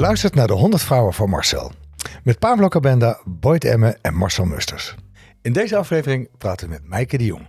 Je luistert naar de 100 vrouwen van Marcel. Met Pablo Cabenda, Boyd Emme en Marcel Musters. In deze aflevering praten we met Maaike de Jong.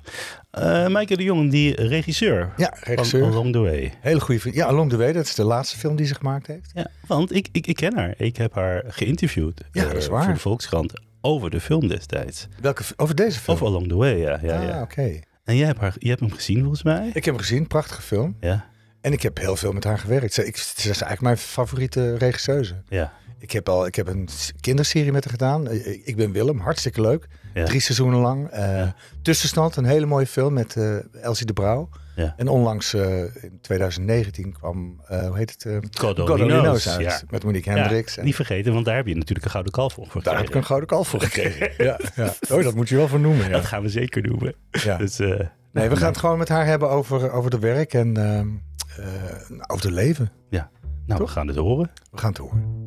Uh, Maaike de Jong, die regisseur. Ja, regisseur. Van Along the Way. Hele goede film. Ja, Along the Way, dat is de laatste film die ze gemaakt heeft. Ja, want ik, ik, ik ken haar. Ik heb haar geïnterviewd. Ja, dat is waar. Voor de Volkskrant over de film destijds. Welke, over deze film? Over Along the Way, ja. ja, ah, ja. oké. En jij hebt, haar, je hebt hem gezien volgens mij? Ik heb hem gezien, prachtige film. Ja. En ik heb heel veel met haar gewerkt. Ze, ik, ze is eigenlijk mijn favoriete regisseuse. Ja. Ik heb al, ik heb een kinderserie met haar gedaan. Eh, Ik ben Willem, hartstikke leuk. Ja. Drie seizoenen lang. Uh, Ja. Tussenstand, een hele mooie film met eh, Elsie de Brouw. Ja. En onlangs, eh, in 2019, kwam, eh, hoe heet het? eh God uit. ja. Met Monique Hendricks. En Niet vergeten, want daar heb je natuurlijk een gouden kalf voor daar heb ik een gekregen. gouden kalf voor gekregen. ja, ja. Oh, dat moet je wel voor noemen. Ja. Dat gaan we zeker doen. Ja. Dus, eh, Nee, we gaan het gewoon met haar hebben over, over de werk en eh, over het leven. nou, we gaan het horen. We gaan het horen.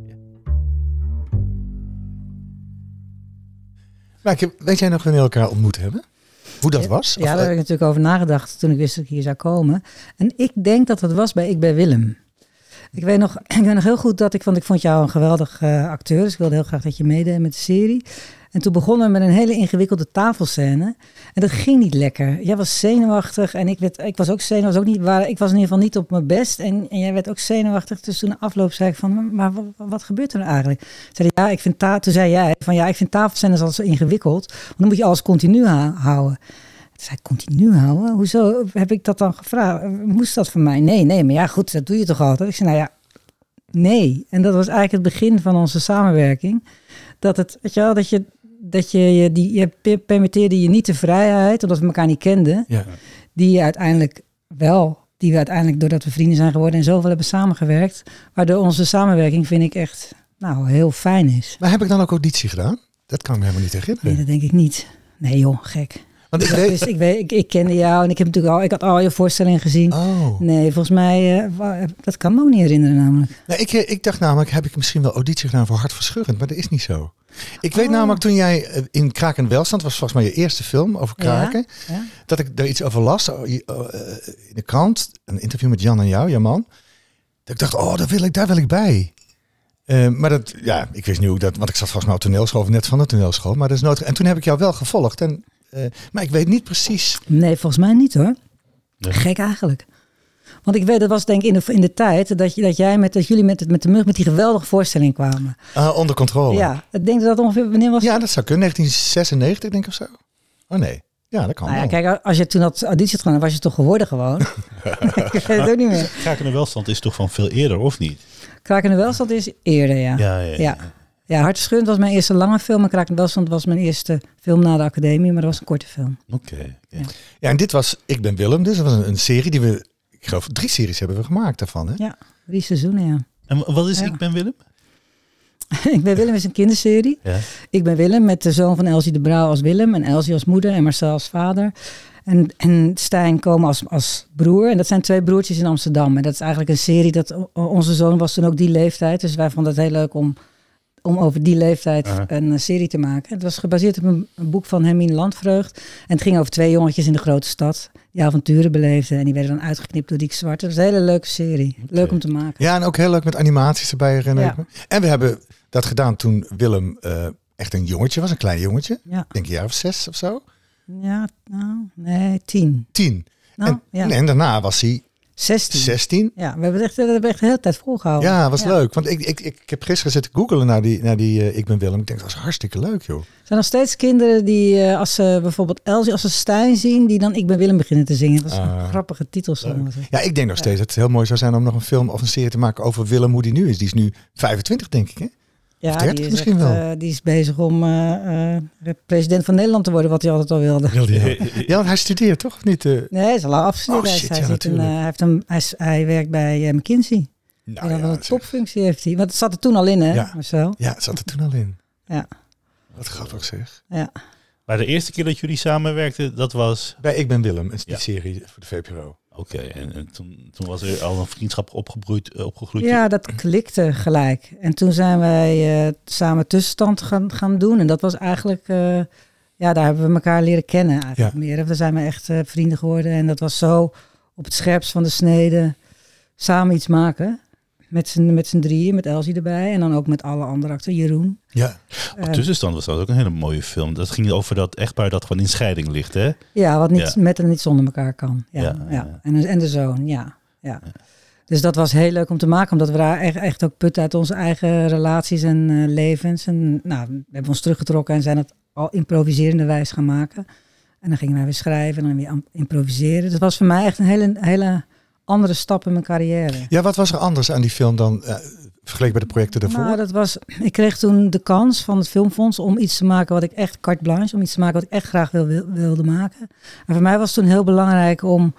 Maar ik- weet jij nog wanneer we elkaar ontmoet hebben? Hoe dat was? Ja, Of, daar eh, heb ik natuurlijk over nagedacht toen ik wist dat ik hier zou komen. En ik denk dat het was bij Ik ben Willem. Ik weet nog, ik weet nog heel goed dat ik, want ik vond jou een geweldig eh, acteur. Dus ik wilde heel graag dat je meedeed met de serie. En toen begonnen we met een hele ingewikkelde tafelscène. En dat ging niet lekker. Jij was zenuwachtig en ik, werd, ik was ook zenuwachtig. Ook niet, ik was in ieder geval niet op mijn best. En, en jij werd ook zenuwachtig. Dus toen na afloop zei ik van, maar, wat, gebeurt er nou eigenlijk? Zei ja, ik vind ta toen zei jij van, ja, ik vind tafelscènes al zo ingewikkeld. Want dan moet je alles continu houden. Ik, continu houden? Hoezo heb ik dat dan gevraagd? Moest dat van mij? Nee, nee, maar ja, goed, dat doe je toch altijd? Ik zei, nou ja, nee. En dat was eigenlijk het begin van onze samenwerking. Dat het, weet je wel, dat je, dat je, je die, je pe- permitteerde je niet de vrijheid, omdat we elkaar niet kenden, Ja. die je uiteindelijk wel, die we uiteindelijk, doordat we vrienden zijn geworden en zoveel hebben samengewerkt, waardoor onze samenwerking, vind ik echt, nou, heel fijn is. Maar heb ik dan ook auditie gedaan? Dat kan ik me helemaal niet Nee, herinneren. dat denk ik niet. Nee joh, gek. Want ik weet... wist, ik, weet, ik, ik kende jou en ik heb natuurlijk al, ik had al je voorstellingen gezien. Oh. Nee, volgens mij, eh, dat kan me ook niet herinneren namelijk. Nee, ik, eh, ik dacht namelijk, heb ik misschien wel auditie gedaan voor Hartverscheurend, maar dat is niet zo. Ik weet Oh. namelijk toen jij eh, in Kraken en Welstand, was volgens mij je eerste film over kraken, Ja? dat ik daar iets over las oh, in de krant, een interview met Jan en jou, jouw man. Dat ik dacht, oh, daar wil ik, daar wil ik bij. Maar dat, ja, ik wist niet hoe dat, want ik zat volgens mij op toneelschool, of net van de toneelschool, maar dat is nodig. En toen heb ik jou wel gevolgd. En, maar ik weet niet precies. Nee, volgens mij niet hoor. Ja. Gek eigenlijk. Want ik weet, dat was denk ik in de, in de tijd dat, je, dat jij met, dat jullie met, het- met de mug met die geweldige voorstelling kwamen. Ah, onder controle. Ja, ik denk dat dat ongeveer, wanneer was Ja, dat zou kunnen. 1996, denk ik of zo. Oh nee. Ja, dat kan Nou ja, wel. kijk, als je toen had auditie had gedaan, was je toch geworden gewoon. ik weet het ook niet meer. Kraken en Welstand is toch van veel eerder, of niet? Kraken en Welstand is eerder, ja. Ja, ja, Ja. Ja, Hartscheurend was mijn eerste lange film. En Kraken en Welstand was mijn eerste film na de academie. Maar dat was een korte film. Oké. oké. Ja, en dit was Ik ben Willem, dus dat was een, een serie die we, ik geloof drie series hebben we gemaakt daarvan. Hè? Ja, drie seizoenen, ja. En wat is Ja. Ik ben Willem? ik ben Willem is een kinderserie. Ja. Ik ben Willem met de zoon van Elsie de Brouw als Willem. En Elsie als moeder en Marcel als vader. En, en Stijn komen als, als broer. En dat zijn twee broertjes in Amsterdam. En dat is eigenlijk een serie dat onze zoon was toen ook die leeftijd. Dus wij vonden het heel leuk om, om over die leeftijd een eh, serie te maken. Het was gebaseerd op een, een boek van Hermine Landvreugd. En het ging over twee jongetjes in de grote stad. Die avonturen beleefden. En die werden dan uitgeknipt door Diek Zwart. Het was een hele leuke serie. Leuk om te maken. Ja, en ook heel leuk met animaties erbij Ja. me. En we hebben dat gedaan toen Willem eh, echt een jongetje was, een klein jongetje. Ja, Ik Denk een jaar of zes of zo. ja nou, nee, tien. Tien. Nou, en, ja. en daarna was hij Zestien. 16. Ja, we hebben het echt, we hebben echt de hele tijd volgehouden. Ja, was Ja. leuk. Want ik, ik, ik, heb gisteren zitten googelen naar die, naar die eh, Ik ben Willem. Ik denk, dat was hartstikke leuk, joh. Er zijn nog steeds kinderen die, eh, als ze bijvoorbeeld Elsie, als ze Stijn zien, die dan Ik ben Willem beginnen te zingen. Dat is een Ah, grappige titel. soms. Ja, ik denk nog steeds dat het heel mooi zou zijn om nog een film of een serie te maken over Willem, hoe die nu is. Die is nu 25, denk ik, hè? Ja, 30 die is misschien echt, wel. eh, die is bezig om eh, eh, president van Nederland te worden, wat hij altijd al wilde. Wilde hij wel. Ja, want hij studeert toch? Of niet? eh? Nee, hij is al lang afgestudeerd. Oh, Hij- shit, hij, ja, zit een, natuurlijk. hij, heeft een, hij, hij werkt bij McKinsey. Nou, en dan ja, een zeg. topfunctie heeft hij. Want het zat er toen al in, hè, Ja. Marcel? Ja, het zat er toen al in. Ja. Wat grappig zeg. Ja. Maar de eerste keer dat jullie samenwerkten, dat was... Bij Ik ben Willem, Ja. serie voor de VPRO. Oké, en, en toen, toen was er al een vriendschap opgebroeid, eh, opgegroeid. Ja, dat klikte gelijk. En toen zijn wij eh, samen tussenstand gaan, gaan doen. En dat was eigenlijk, eh, ja, daar hebben we elkaar leren kennen eigenlijk Ja. meer. We zijn we echt eh, vrienden geworden. En dat was zo op het scherpst van de snede samen iets maken. Met z'n, met z'n drieën, met Elsie erbij. En dan ook met alle andere acteurs. Jeroen. Ja, Eh, Tussenstand was dat ook een hele mooie film. Dat ging over dat echtpaar dat gewoon in scheiding ligt, hè? ja, wat niet Ja. met en niet zonder elkaar kan. Ja, Ja. En, en de zoon, ja. ja. Dus dat was heel leuk om te maken, omdat we daar echt, echt ook putten uit onze eigen relaties en eh, levens. En nou, we hebben ons teruggetrokken en zijn het al improviserende wijs gaan maken. En dan gingen wij weer schrijven en dan weer improviseren. Het was voor mij echt een hele, hele andere stap in mijn carrière. ja wat was er anders aan die film dan eh, vergeleken bij de projecten daarvoor? Nou, dat was, ik kreeg toen de kans van het Filmfonds om iets te maken wat ik echt carte blanche, om iets te maken wat ik echt graag wil, wil- wilde maken. En voor mij was het toen heel belangrijk om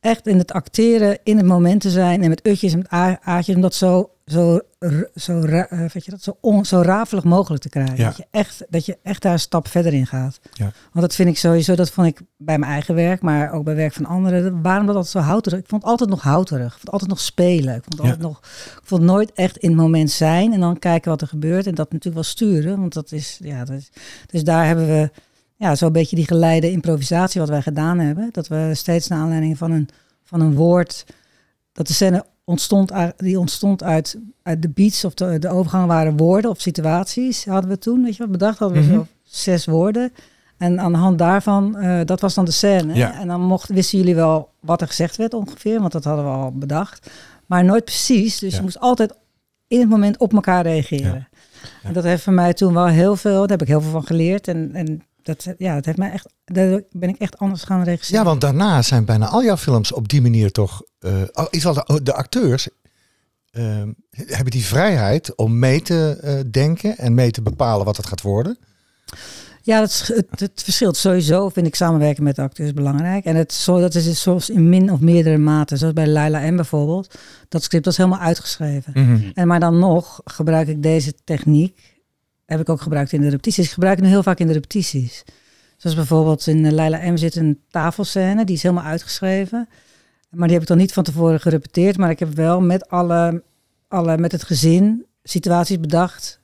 echt in het acteren in het moment te zijn en met utjes en met om dat zo, zo, zo, eh, weet je dat, zo, on, zo rafelig mogelijk te krijgen. Ja. Dat, je echt, dat je echt daar een stap verder in gaat. Ja. Want dat vind ik sowieso, dat vond ik bij mijn eigen werk, maar ook bij werk van anderen. Waarom dat altijd zo houterig? Ik vond het altijd nog houterig. Ik vond het altijd nog spelen. Ik vond Ja. altijd nog, ik vond het nooit echt in het moment zijn en dan kijken wat er gebeurt en dat natuurlijk wel sturen. Want dat is, ja, dat is, dus daar hebben we ja, zo'n beetje die geleide improvisatie wat wij gedaan hebben. Dat we steeds naar aanleiding van een, van een woord, dat de scène ontstond, die ontstond uit, uit de beats of de, de overgangen waren woorden of situaties, hadden we toen, weet je wat, bedacht hadden we Mhm. zo zes woorden. En aan de hand daarvan, eh, dat was dan de scène. Ja. En dan mocht, wisten jullie wel wat er gezegd werd ongeveer, want dat hadden we al bedacht. Maar nooit precies, dus Ja. je moest altijd in het moment op elkaar reageren. En dat heeft voor mij toen wel heel veel, daar heb ik heel veel van geleerd. En, en dat, ja, dat heeft mij echt, daar ben ik echt anders gaan regisseren. Ja, want daarna zijn bijna al jouw films op die manier toch. eh al- iets wat de, de acteurs eh, hebben die vrijheid om mee te eh, denken en mee te bepalen wat het gaat worden. Ja, dat, is- het, het verschilt sowieso. Vind ik samenwerken met de acteurs belangrijk. En het, zo, dat is het soms in min of meerdere mate. Zoals bij Laila M bijvoorbeeld. Dat script was helemaal uitgeschreven. En maar dan nog gebruik ik deze techniek. Heb ik ook gebruikt in de repetities. Ik gebruik het nu heel vaak in de repetities. Zoals bijvoorbeeld in eh, Laila M zit een tafelscène. Die is helemaal uitgeschreven. Maar die heb ik dan niet van tevoren gerepeteerd. Maar ik heb wel met alle, alle met het gezin situaties bedacht.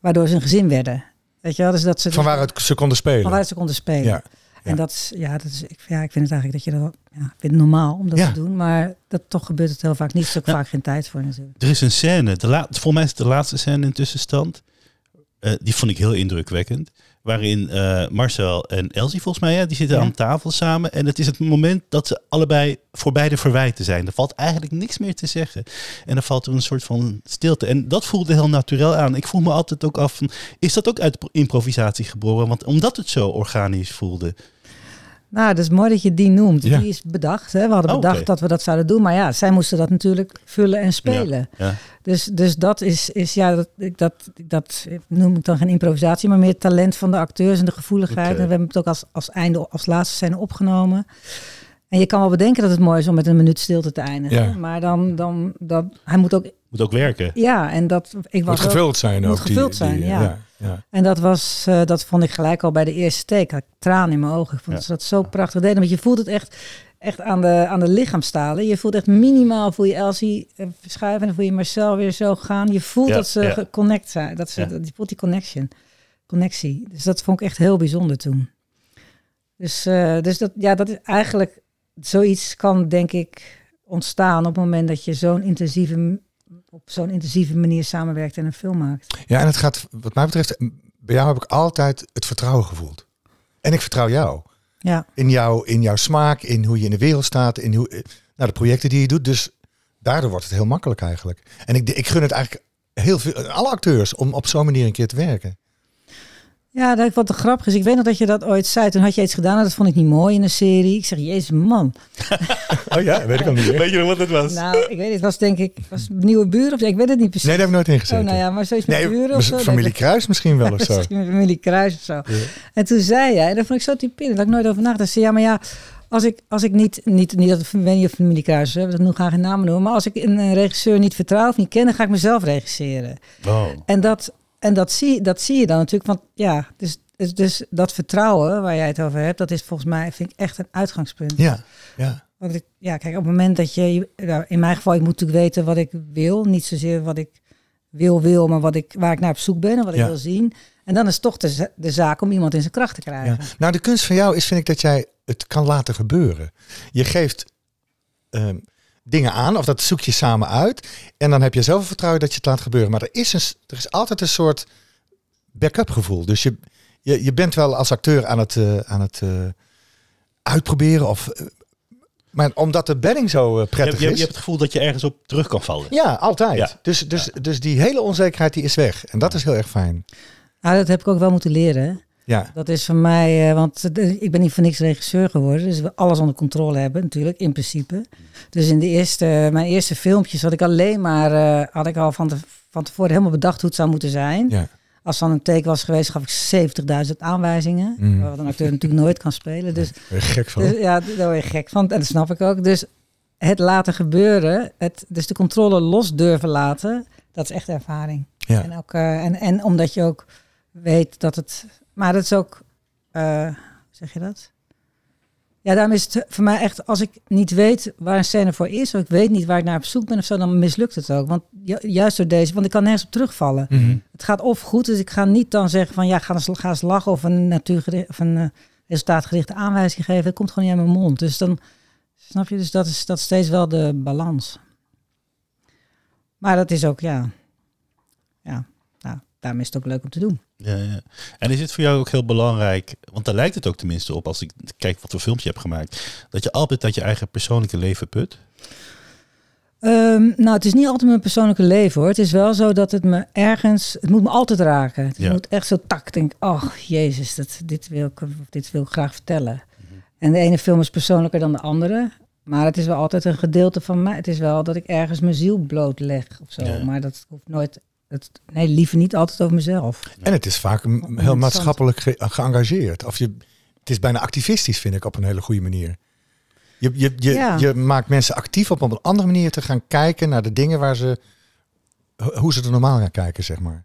Waardoor ze een gezin werden. Weet je wel? Dus dat ze Van waar het ze konden spelen. van waar ze konden spelen. Ja, En dat is, ja, dat is, ik, ja, ik vind het eigenlijk dat je dat, ja, ik vind het normaal om dat Ja. te doen, maar dat toch gebeurt het heel vaak niet. Er is ook Ja. vaak geen tijd voor natuurlijk. Er is een scène, de la, volgens mij is het de laatste scène in tussenstand. Eh, die vond ik heel indrukwekkend. Waarin eh, Marcel en Elsie, volgens mij, ja, die zitten Ja. aan tafel samen. En het is het moment dat ze allebei voor beide verwijten zijn. Er valt eigenlijk niks meer te zeggen. En er valt er een soort van stilte. En dat voelde heel natuurlijk aan. Ik vroeg me altijd ook af, van, is dat ook uit improvisatie geboren? Want omdat het zo organisch voelde. Nou, het is mooi dat je die noemt. Ja. Die is bedacht. Hè? We hadden Oh, bedacht dat we dat zouden doen, maar ja, zij moesten dat natuurlijk vullen en spelen. Ja. Dus, dus dat is, is ja, dat, ik- dat, dat noem ik dan geen improvisatie, maar meer talent van de acteurs en de gevoeligheid. En we hebben het ook als, als einde, als laatste scène opgenomen. En je kan wel bedenken dat het mooi is om met een minuut stilte te eindigen. Maar dan, dan, dat, hij moet ook, Moet ook werken. ja, en dat, ik was Moet ook- gevuld zijn moet ook. die- gevuld zijn, die, ja. Ja. En dat was, eh, dat vond ik gelijk al bij de eerste take. Had ik tranen in mijn ogen. Ik vond Ja. dat ze dat zo prachtig deden. Want je voelt het echt, echt aan, de, aan de lichaamstalen. Je voelt echt minimaal, voel je Elsie eh, verschuiven. En dan voel je Marcel weer zo gaan. Je voelt Ja, dat ze geconnect zijn. Dat ze, Je voelt die connection. Connectie. Dus dat vond ik echt heel bijzonder toen. Dus, eh, dus dat, ja, dat is eigenlijk... Zoiets kan denk ik ontstaan op het moment dat je zo'n intensieve... op zo'n intensieve manier samenwerkt en een film maakt. ja, en het gaat, wat mij betreft, bij jou heb ik altijd het vertrouwen gevoeld. En ik vertrouw jou. Ja. In, jou, in jouw smaak, in hoe je in de wereld staat, in hoe, nou, de projecten die je doet. Dus daardoor wordt het heel makkelijk eigenlijk. En ik, ik gun het eigenlijk heel veel, alle acteurs om op zo'n manier een keer te werken. Ja, dat wat te grappig is. Ik weet nog dat je dat ooit zei. Toen had je iets gedaan en dat vond ik niet mooi in een serie. Ik zeg, jezus man. Oh ja, weet ik al niet meer. Weet je nog wat het was? Nou, ik weet niet. Het was denk ik, was nieuwe buren of zo. Ik weet het niet precies. Nee, daar heb ik nooit in gezeten. oh, nou ja, maar zoiets met nee, buren of zo. familie Kruis misschien wel of zo. Misschien met familie Kruis of zo. Ja. En toen zei jij, en dat vond ik zo typerend, dat ik nooit over nagedacht. Zei, ja, maar ja, als ik, als ik niet, niet, niet dat ik weet niet of familie Kruis, hè, dat noem graag geen namen noemen, maar als ik een regisseur niet vertrouw of niet ken, dan ga ik mezelf regisseren. Oh. En dat, en dat, zie, dat zie je dan natuurlijk, want ja, dus, dus, dus dat vertrouwen waar jij het over hebt, dat is volgens mij, vind ik echt een uitgangspunt. Ja, ja. Want ik, ja, kijk, op het moment dat je, nou, in mijn geval, ik moet natuurlijk weten wat ik wil, niet zozeer wat ik wil, wil, maar wat ik, waar ik naar op zoek ben en wat Ja. ik wil zien. En dan is toch de, de zaak om iemand in zijn kracht te krijgen. Ja. Nou, de kunst van jou is, vind ik, dat jij het kan laten gebeuren. Je geeft, ehm, dingen aan of dat zoek je samen uit. En dan heb je zoveel vertrouwen dat je het laat gebeuren. Maar er is, een, er is altijd een soort backup gevoel. Dus je, je, je bent wel als acteur aan het, uh, aan het uh, uitproberen. Of, uh, maar omdat de bedding zo prettig je, je, is. Je hebt het gevoel dat je ergens op terug kan vallen. Ja, altijd. Ja. Dus, dus, dus die hele onzekerheid die is weg. En dat is heel erg fijn. Nou, dat heb ik ook wel moeten leren. Ja. Dat is voor mij, eh, want eh, ik ben niet voor niks regisseur geworden. Dus we alles onder controle hebben natuurlijk, in principe. Dus in de eerste, mijn eerste filmpjes had ik alleen maar, eh, had ik al van, te, van tevoren helemaal bedacht hoe het zou moeten zijn. Ja. Als dan een take was geweest, gaf ik 70.000 aanwijzingen. Mm. Wat een acteur natuurlijk nooit kan spelen. Dus, je gek van. dus ja, daar word je gek van. En dat snap ik ook. Dus het laten gebeuren, het, dus de controle los durven laten, dat is echt ervaring. Ja. En, ook, en, en omdat je ook weet dat het. Maar dat is ook. eh, hoe zeg je dat? Ja, daarom is het voor mij echt. Als ik niet weet waar een scène voor is. of ik weet niet waar ik naar op zoek ben of zo. dan mislukt het ook. Want ju- juist door deze. Want ik kan nergens op terugvallen. Mhm. Het gaat of goed. Dus ik ga niet dan zeggen van. ja, ga eens, ga eens lachen. of een natuurgericht. of een eh, resultaatgerichte aanwijzing geven. Dat komt gewoon niet uit mijn mond. Dus dan. Snap je? Dus dat is, dat is steeds wel de balans. Maar dat is ook, ja. Ja, daarom is het ook leuk om te doen. Ja, ja. En is het voor jou ook heel belangrijk, want daar lijkt het ook tenminste op als ik kijk wat voor filmpje je hebt gemaakt, dat je altijd uit je eigen persoonlijke leven put? Ehm, nou, het is niet altijd mijn persoonlijke leven hoor. Het is wel zo dat het me ergens, het moet me altijd raken. Het Ja. moet echt zo tak, denk, oh jezus, dat, dit, wil ik, of dit wil ik graag vertellen. En de ene film is persoonlijker dan de andere. Maar het is wel altijd een gedeelte van mij. Het is wel dat ik ergens mijn ziel blootleg of zo. Ja. Maar dat hoeft nooit, het, nee, liever niet altijd over mezelf. En het is vaak heel maatschappelijk ge- geëngageerd. Of je, het is bijna activistisch, vind ik, op een hele goede manier. Je, je, je, Ja. je maakt mensen actief op een andere manier te gaan kijken naar de dingen waar ze, ho- hoe ze er normaal gaan kijken, zeg maar.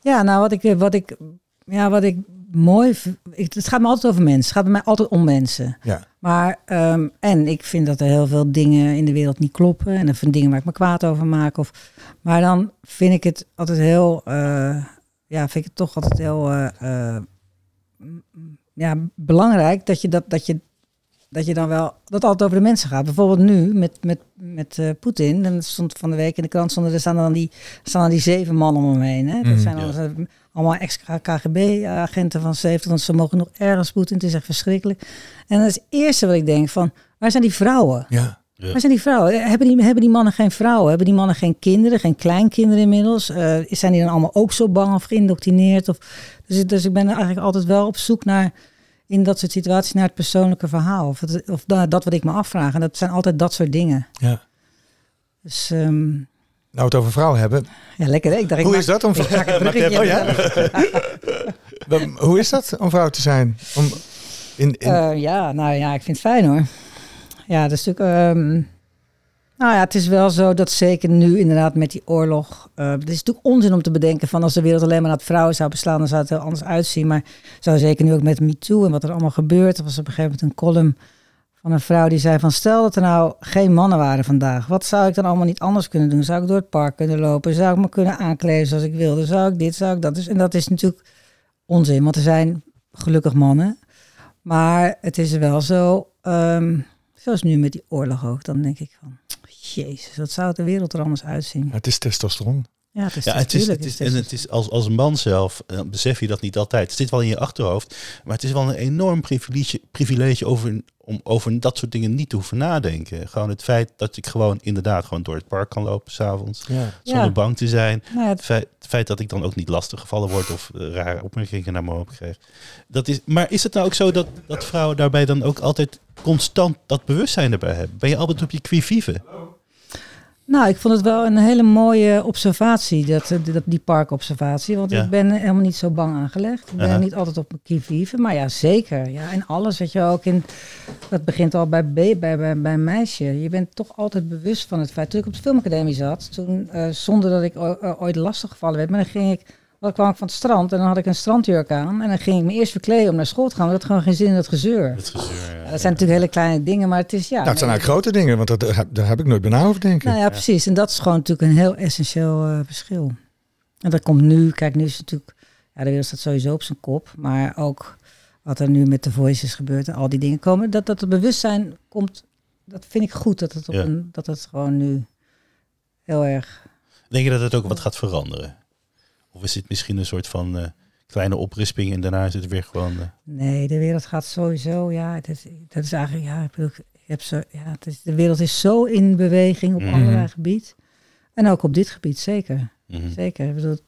Ja, nou wat ik, wat ik, ja, wat ik mooi, ik, het gaat me altijd over mensen. Het gaat bij mij altijd om mensen. Ja. Maar, ehm, en ik vind dat er heel veel dingen in de wereld niet kloppen. En er zijn dingen waar ik me kwaad over maak. Of, maar dan vind ik het altijd heel, eh, ja, vind ik het toch altijd heel, eh, eh, ja, belangrijk dat je dat, dat je, dat je dan wel, dat altijd over de mensen gaat. Bijvoorbeeld nu met, met, met Poetin. En het stond van de week in de krant, stonden, er staan dan die, staan dan die zeven mannen om hem heen. Hè? Dat Mhm. zijn allemaal, allemaal ex-KGB-agenten van 70, want ze mogen nog ergens Poetin. Het is echt verschrikkelijk. En dat is het eerste wat ik denk van, waar zijn die vrouwen? Ja. Ja. Waar zijn die vrouwen? Hebben die, hebben die mannen geen vrouwen? Hebben die mannen geen kinderen, geen kleinkinderen inmiddels? Eh, zijn die dan allemaal ook zo bang of geïndoctrineerd? Of, dus, ik- dus ik ben eigenlijk altijd wel op zoek naar, in dat soort situaties, naar het persoonlijke verhaal. Of, het, of da- dat wat ik me afvraag. En dat zijn altijd dat soort dingen. ja. Dus ehm, Nou, het over vrouwen hebben. ja, lekker. hè? Ik dacht, ik Hoe maak- is dat om, ik. Oh, ja? Wel, hoe is dat om vrouw te zijn? Om in, in, Eh, ja, nou ja, ik vind het fijn hoor. Ja, dat is natuurlijk. ehm, nou ja, het is wel zo dat zeker nu inderdaad met die oorlog. eh het is natuurlijk onzin om te bedenken van als de wereld alleen maar naar vrouwen zou beslaan, dan zou het heel anders uitzien. Maar zou zeker nu ook met MeToo en wat er allemaal gebeurt. Er was op een gegeven moment een column van een vrouw die zei van stel dat er nou geen mannen waren vandaag. Wat zou ik dan allemaal niet anders kunnen doen? Zou ik door het park kunnen lopen? Zou ik me kunnen aankleden zoals ik wilde? Zou ik dit? Zou ik dat? Dus, en dat is natuurlijk onzin, want er zijn gelukkig mannen. Maar het is wel zo, ehm, zoals nu met die oorlog ook, dan denk ik van, jezus, wat zou de wereld er anders uitzien? het is testosteron. Ja, het is Ja, het is, natuurlijk, het is, en het is als, als man zelf, eh, besef je dat niet altijd. Het zit wel in je achterhoofd, maar het is wel een enorm privilege, privilege over, om over dat soort dingen niet te hoeven nadenken. Gewoon het feit dat ik gewoon inderdaad gewoon door het park kan lopen s'avonds, Ja. zonder Ja. bang te zijn. Nou ja, Het feit, het feit dat ik dan ook niet lastig gevallen word of eh, rare opmerkingen naar me hoofd krijg. Dat is, maar is het nou ook zo dat, dat vrouwen daarbij dan ook altijd constant dat bewustzijn erbij hebben? Ben je altijd op je qui vive? nou, ik vond het wel een hele mooie observatie, dat, eh, dat, die parkobservatie. Want Ja. ik ben helemaal niet zo bang aangelegd. Ik ben Aha. niet altijd op mijn kievieven, maar ja, zeker. Ja, en alles wat je ook in, dat begint al bij, bij, bij, bij, een meisje. Je bent toch altijd bewust van het feit. Toen ik op de filmacademie zat, toen, eh, zonder dat ik ooit lastig gevallen werd, maar dan ging ik, dan kwam ik van het strand en dan had ik een strandjurk aan. En dan ging ik me eerst verkleden om naar school te gaan, want ik had gewoon geen zin in dat gezeur. Het gezeur, dat zijn natuurlijk hele kleine dingen, maar het is ja. nou, het zijn eigenlijk grote dingen, want dat, daar heb- ik nooit bij na over denken. Nou ja, precies. En dat is gewoon natuurlijk een heel essentieel eh, verschil. En dat komt nu, kijk, nu is het natuurlijk, ja, de wereld staat sowieso op zijn kop, maar ook wat er nu met de voices gebeurt en al die dingen komen, dat dat het bewustzijn komt dat vind ik goed dat het, op Ja. een, dat het gewoon nu heel erg. Denk je dat het ook wat gaat veranderen? Of is het misschien een soort van eh, kleine oprisping en daarna is het weer gewoon... eh, Nee, de wereld gaat sowieso. Ja, dat, is- dat is eigenlijk. Ja, ik bedoel, ik heb zo, ja, het is, de wereld is zo in beweging op Mhm. allerlei gebieden. En ook op dit gebied, zeker. mhm. Zeker. Ik bedoel, het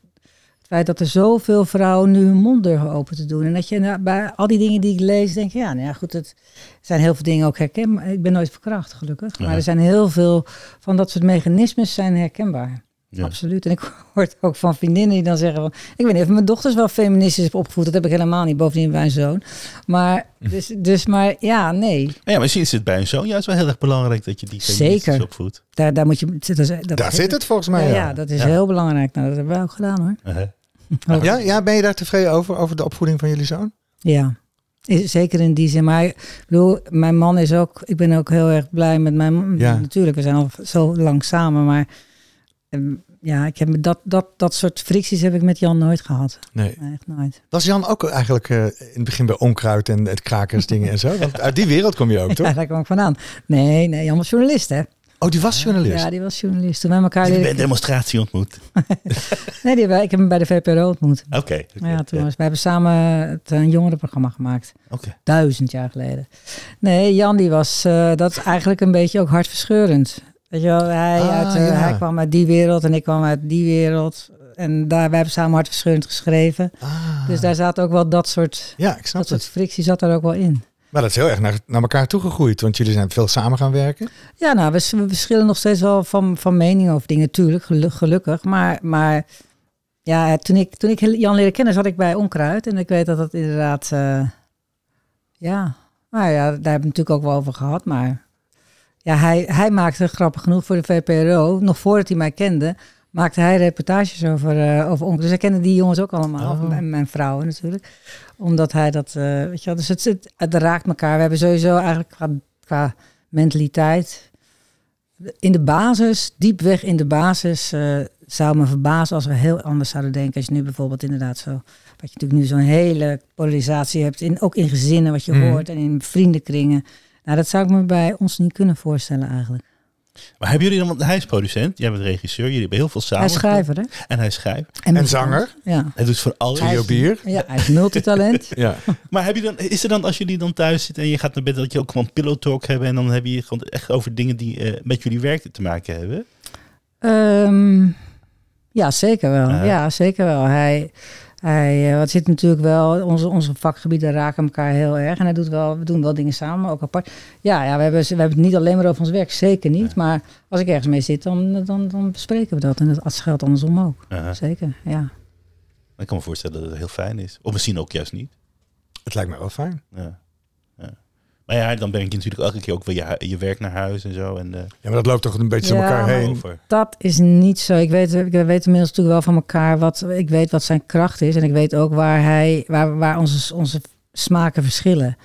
feit dat er zoveel vrouwen nu hun mond durven open te doen. En dat je nou, bij al die dingen die ik lees, denk je, ja, nou ja, goed, het zijn heel veel dingen ook herkenbaar. Ik ben nooit verkracht, gelukkig. Maar Ja. er zijn heel veel van dat soort mechanismes zijn herkenbaar. Ja. Absoluut. En ik hoor het ook van vriendinnen die dan zeggen van... Ik weet niet of mijn dochters wel feministisch heb opgevoed. Dat heb ik helemaal niet. Bovendien mijn zoon. Maar, dus, dus maar ja, nee. Ja, maar misschien is het bij een zoon juist wel heel erg belangrijk dat je die feministisch Zeker. opvoedt. Daar, daar moet je... Dat, is- dat, Daar zit het volgens mij. Ja, Ja, ja, dat is Ja. heel belangrijk. Nou, dat hebben wij ook gedaan hoor. Uh-huh. ja, ja, ben je daar tevreden over, over de opvoeding van jullie zoon? Ja, zeker in die zin. Maar ik bedoel, mijn man is ook... Ik ben ook heel erg blij met mijn man. Ja. Natuurlijk, we zijn al zo lang samen. Maar ehm, ja, ik heb dat, dat, dat soort fricties heb ik met Jan nooit gehad. Nee. Nee, echt nooit. Was Jan ook eigenlijk eh, in het begin bij onkruid en het krakersdingen en zo? Want uit die wereld kom je ook, toch? Ja, daar kwam ik vandaan. Nee, nee, Jan was journalist hè. Oh, die was journalist. Ja, die was journalist. Toen wij elkaar Je bent leren... een demonstratie ontmoet. Nee, die, hebben- ik heb hem bij de VPRO ontmoet. Oké. oké, Ja, toen was, we hebben samen het een jongerenprogramma gemaakt. Oké. Duizend jaar geleden. Nee, Jan die was, eh, dat is eigenlijk een beetje ook hartverscheurend. Weet je wel, hij, Ah, uit, eh, ja. hij kwam uit die wereld en ik kwam uit die wereld. En daar, wij hebben samen hartverscheurend geschreven. Ah. Dus daar zat ook wel dat soort, Ja, ik snap dat soort frictie zat er ook wel in. Maar dat is heel erg naar, naar elkaar toegegroeid, want jullie zijn veel samen gaan werken. Ja, nou, we, we verschillen nog steeds wel van, van mening over dingen, tuurlijk, gelu- gelukkig. Maar, maar ja, toen ik, toen ik Jan leerde kennen, zat ik bij Onkruid. En ik weet dat dat inderdaad, eh, ja, nou ja, daar hebben we natuurlijk ook wel over gehad. Maar ja, hij, hij maakte, grappig genoeg voor de VPRO, nog voordat hij mij kende, maakte hij reportages over, eh over Onkruid. Dus hij kende die jongens ook allemaal, Oh. en mijn vrouwen natuurlijk. Omdat hij dat, eh, weet je wel, dus het, het, het raakt elkaar. We hebben sowieso eigenlijk qua, qua mentaliteit in de basis, diep weg in de basis, eh, zou me verbazen als we heel anders zouden denken. Als je nu bijvoorbeeld inderdaad zo, wat je natuurlijk nu zo'n hele polarisatie hebt, in, ook in gezinnen wat je Mhm. hoort en in vriendenkringen. Nou, dat zou ik me bij ons niet kunnen voorstellen eigenlijk. Maar hebben jullie dan, want hij is producent, jij bent regisseur, jullie hebben heel veel samen. Hij is schrijver, hè? En hij schrijft. En zanger. Ja. Hij doet voor alles. Trio bier. Ja, hij is multitalent. Ja. Maar heb je dan, is er dan, als jullie dan thuis zitten en je gaat naar bed, dat je ook gewoon pillow talk hebben en dan heb je gewoon echt over dingen die eh, met jullie werk te maken hebben? Ehm, ja, zeker wel. Ja, zeker wel. Hij, hij eh, wat zit natuurlijk wel, onze, onze vakgebieden raken elkaar heel erg. En hij doet wel, we doen wel dingen samen, ook apart. Ja, ja we, hebben, we hebben het niet alleen maar over ons werk, zeker niet. Maar als ik ergens mee zit, dan, dan, dan bespreken we dat. En dat geldt andersom ook. Uh, Zeker, ja. ik kan me voorstellen dat het heel fijn is. Of misschien ook juist niet. Het lijkt me wel fijn. Ja. Maar ja, dan breng je natuurlijk elke keer ook weer je, je werk naar huis en zo. En, eh, Ja, maar dat loopt toch een beetje door Ja, elkaar heen. over. Dat is niet zo. Ik weet, ik weet inmiddels natuurlijk wel van elkaar wat ik weet wat zijn kracht is. En ik weet ook waar hij, waar, waar onze, onze smaken verschillen.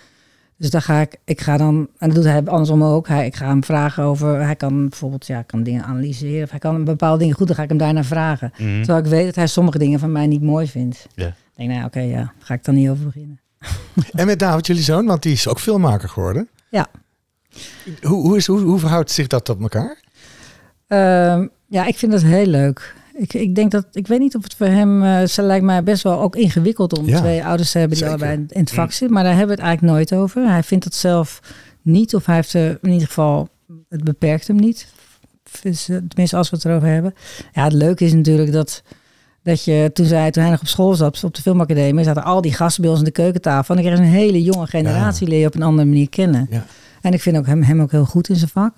Dus daar ga ik, ik ga dan, en dat doet hij andersom ook. Hij, ik ga hem vragen over, hij kan bijvoorbeeld, ja, kan dingen analyseren. Of hij kan bepaalde dingen goed, dan ga ik hem daarna vragen. Mhm. Terwijl ik weet dat hij sommige dingen van mij niet mooi vindt. Ja. Ik denk, nou ja, oké, ja, daar ga ik dan niet over beginnen. En met David, jullie zoon, want die is ook filmmaker geworden. Ja. Hoe, hoe, is, hoe, hoe verhoudt zich dat tot elkaar? Ehm, ja, ik vind dat heel leuk. Ik, ik denk dat, ik weet niet of het voor hem, eh ze lijkt mij best wel ook ingewikkeld om Ja, twee ouders te hebben die zeker. allebei in het vak zitten. Maar daar hebben we het eigenlijk nooit over. Hij vindt het zelf niet, of hij heeft er in ieder geval, het beperkt hem niet. Dus, tenminste, als we het erover hebben. Ja, het leuke is natuurlijk dat, dat je, toen, zij, toen hij nog op school zat, op de filmacademie, zaten al die gasten bij ons aan de keukentafel. En kreeg je een hele jonge generatie, leer je op een andere manier kennen. Ja. En ik vind ook hem, hem ook heel goed in zijn vak.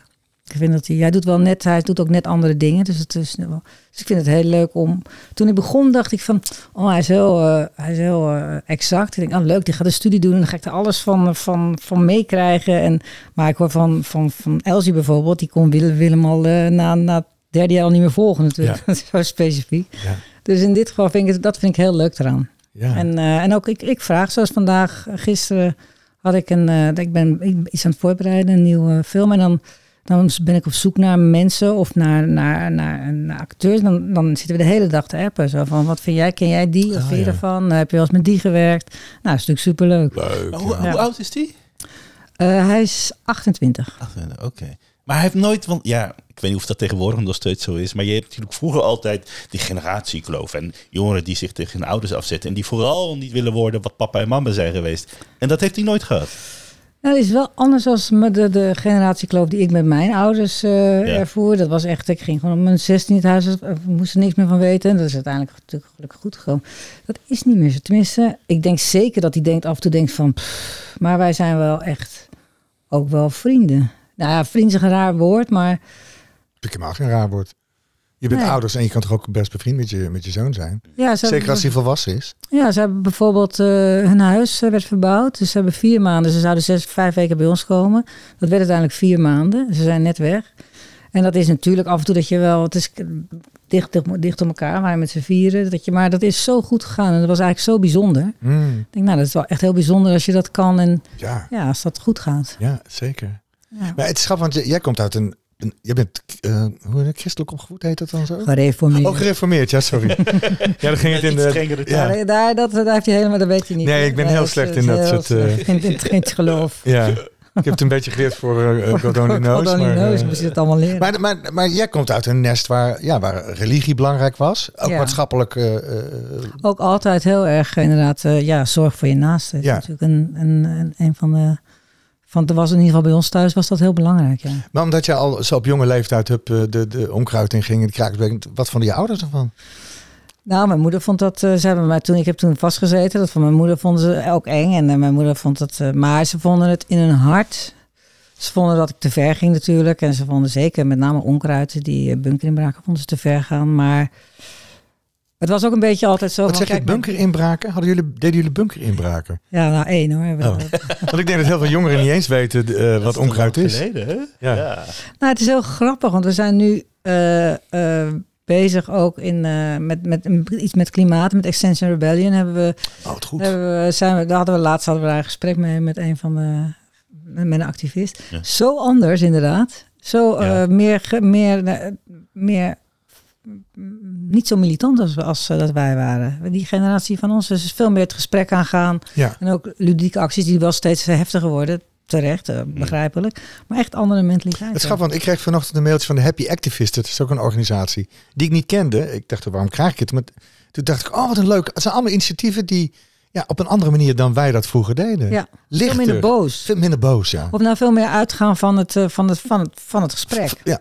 Ik vind dat hij, hij doet wel net, hij doet ook net andere dingen. Dus, het is, wel- dus ik vind het heel leuk om. Toen ik begon, dacht ik van, oh, hij is heel, eh, hij is heel eh, exact. Ik denk, oh, leuk, die gaat een studie doen en dan ga ik er alles van, van, van meekrijgen. En maar ik hoor van, van, van Elsie bijvoorbeeld, die kon Willem, Willem al eh, na, na het derde jaar al niet meer volgen natuurlijk. Ja. Dat is zo specifiek. Ja. Dus in dit geval vind ik het, dat vind ik heel leuk eraan. Ja. En, eh, en ook ik, ik vraag, zoals vandaag, eh, gisteren had ik een, eh, ik ben iets aan het voorbereiden, een nieuwe film. En dan, dan ben ik op zoek naar mensen of naar, naar, naar, naar acteurs. Dan, dan zitten we de hele dag te appen. Zo van, wat vind jij, ken jij die? Wat Ah, vind je ja. ervan? heb je wel eens met die gewerkt? Nou, dat is natuurlijk superleuk. Leuk. Maar hoe, hoe oud is die? Eh, hij is 28. Ach, eh, Oké. Maar hij heeft nooit, want ja, ik weet niet of dat tegenwoordig nog steeds zo is, maar je hebt natuurlijk vroeger altijd die generatiekloof en jongeren die zich tegen hun ouders afzetten en die vooral niet willen worden wat papa en mama zijn geweest. En dat heeft hij nooit gehad. Nou, dat is wel anders als met de, de generatiekloof die ik met mijn ouders eh, Ja. ervoer. Dat was echt, ik ging gewoon op mijn 16 het huis, eh, we moesten niks meer van weten. En dat is uiteindelijk natuurlijk gelukkig goed gekomen. Dat is niet meer zo. Tenminste, ik denk zeker dat hij denkt, af en toe denkt van, pff, maar wij zijn wel echt ook wel vrienden. Nou ja, vriend is een raar woord, maar ik helemaal geen raar woord. Je bent Nee. ouders en je kan toch ook best bevriend met je, met je zoon zijn? ja, ze Zeker als hij volwassen is. Ja, ze hebben bijvoorbeeld eh, hun huis eh, werd verbouwd. Dus ze hebben vier maanden. Ze zouden zes, vijf weken bij ons komen. Dat werd uiteindelijk vier maanden. Ze zijn net weg. En dat is natuurlijk af en toe dat je wel. Het is dicht, dicht, dicht op elkaar, maar met z'n vieren. Dat je, maar dat is zo goed gegaan. En dat was eigenlijk zo bijzonder. Mm, Ik denk, nou, dat is wel echt heel bijzonder als je dat kan. En ja, ja, als dat goed gaat. ja, zeker. Ja. Maar het is grappig, want jij komt uit een... een je bent, eh, hoe heet het, christelijk opgevoed, heet dat dan zo? Gereformeerd. Oh, gereformeerd, ja, sorry. ja, dan ging het in de... Ja. Ja, daar, dat, daar heeft hij helemaal, dat weet je niet. Nee, ik ben heel dat slecht in dat soort, eh, geen, geen geloof. Ja, ik heb het een beetje geleerd voor uh, God Only Knows. God only maar, knows, eh, moest je het allemaal leren. maar, maar, maar jij komt uit een nest waar, ja, waar religie belangrijk was. Ook Ja. maatschappelijk... eh, eh, Ook altijd heel erg inderdaad, eh, ja, zorg voor je naasten. Dat is Ja. natuurlijk een, een, een, een van de, van, er was in ieder geval bij ons thuis was dat heel belangrijk, ja. maar omdat je al zo op jonge leeftijd hebt, eh, de, de onkruid in ging in de kraakbeek. Wat vonden je ouders ervan? Nou, mijn moeder vond dat, eh, ze hebben mij toen, ik heb toen vastgezeten, dat van mijn moeder vonden ze ook eng. En eh, mijn moeder vond dat, maar ze vonden het in hun hart. Ze vonden dat ik te ver ging natuurlijk. En ze vonden zeker, met name onkruid, die bunkerinbraken, vonden ze te ver gaan. Maar het was ook een beetje altijd zo Wat van, zeg kijk, bunkerinbraken? Hadden jullie, deden jullie bunkerinbraken? Ja, nou één hoor. hebben we Oh. dat. Want ik denk dat heel veel jongeren niet eens weten eh, Dat wat onkruid is. Geleden, hè? Ja. ja. Nou, het is heel grappig, want we zijn nu eh, eh, bezig ook in, eh, met, met iets met klimaat, met Extension Rebellion. Hebben we, Oh, goed. hebben we, zijn we, daar hadden we laatst hadden we daar een gesprek mee met een van de met, met een activist. Ja. Zo anders inderdaad. Zo eh, Ja. meer, ge- meer, meer niet zo militant als, als eh, dat wij waren. Die generatie van ons is veel meer het gesprek aangaan. Ja. En ook ludieke acties die wel steeds heftiger worden. Terecht, eh, begrijpelijk. Maar echt andere mentaliteit. Het grappig, want ik kreeg vanochtend een mailtje van de Happy Activist. Dat is ook een organisatie die ik niet kende. Ik dacht, waarom krijg ik het? Maar toen dacht ik, oh wat een leuk. Het zijn allemaal initiatieven die ja, op een andere manier dan wij dat vroeger deden. Ja, veel Lichter. minder boos. Veel minder boos, ja. Of nou veel meer uitgaan van het, eh, van het, van het, van het gesprek. Ja,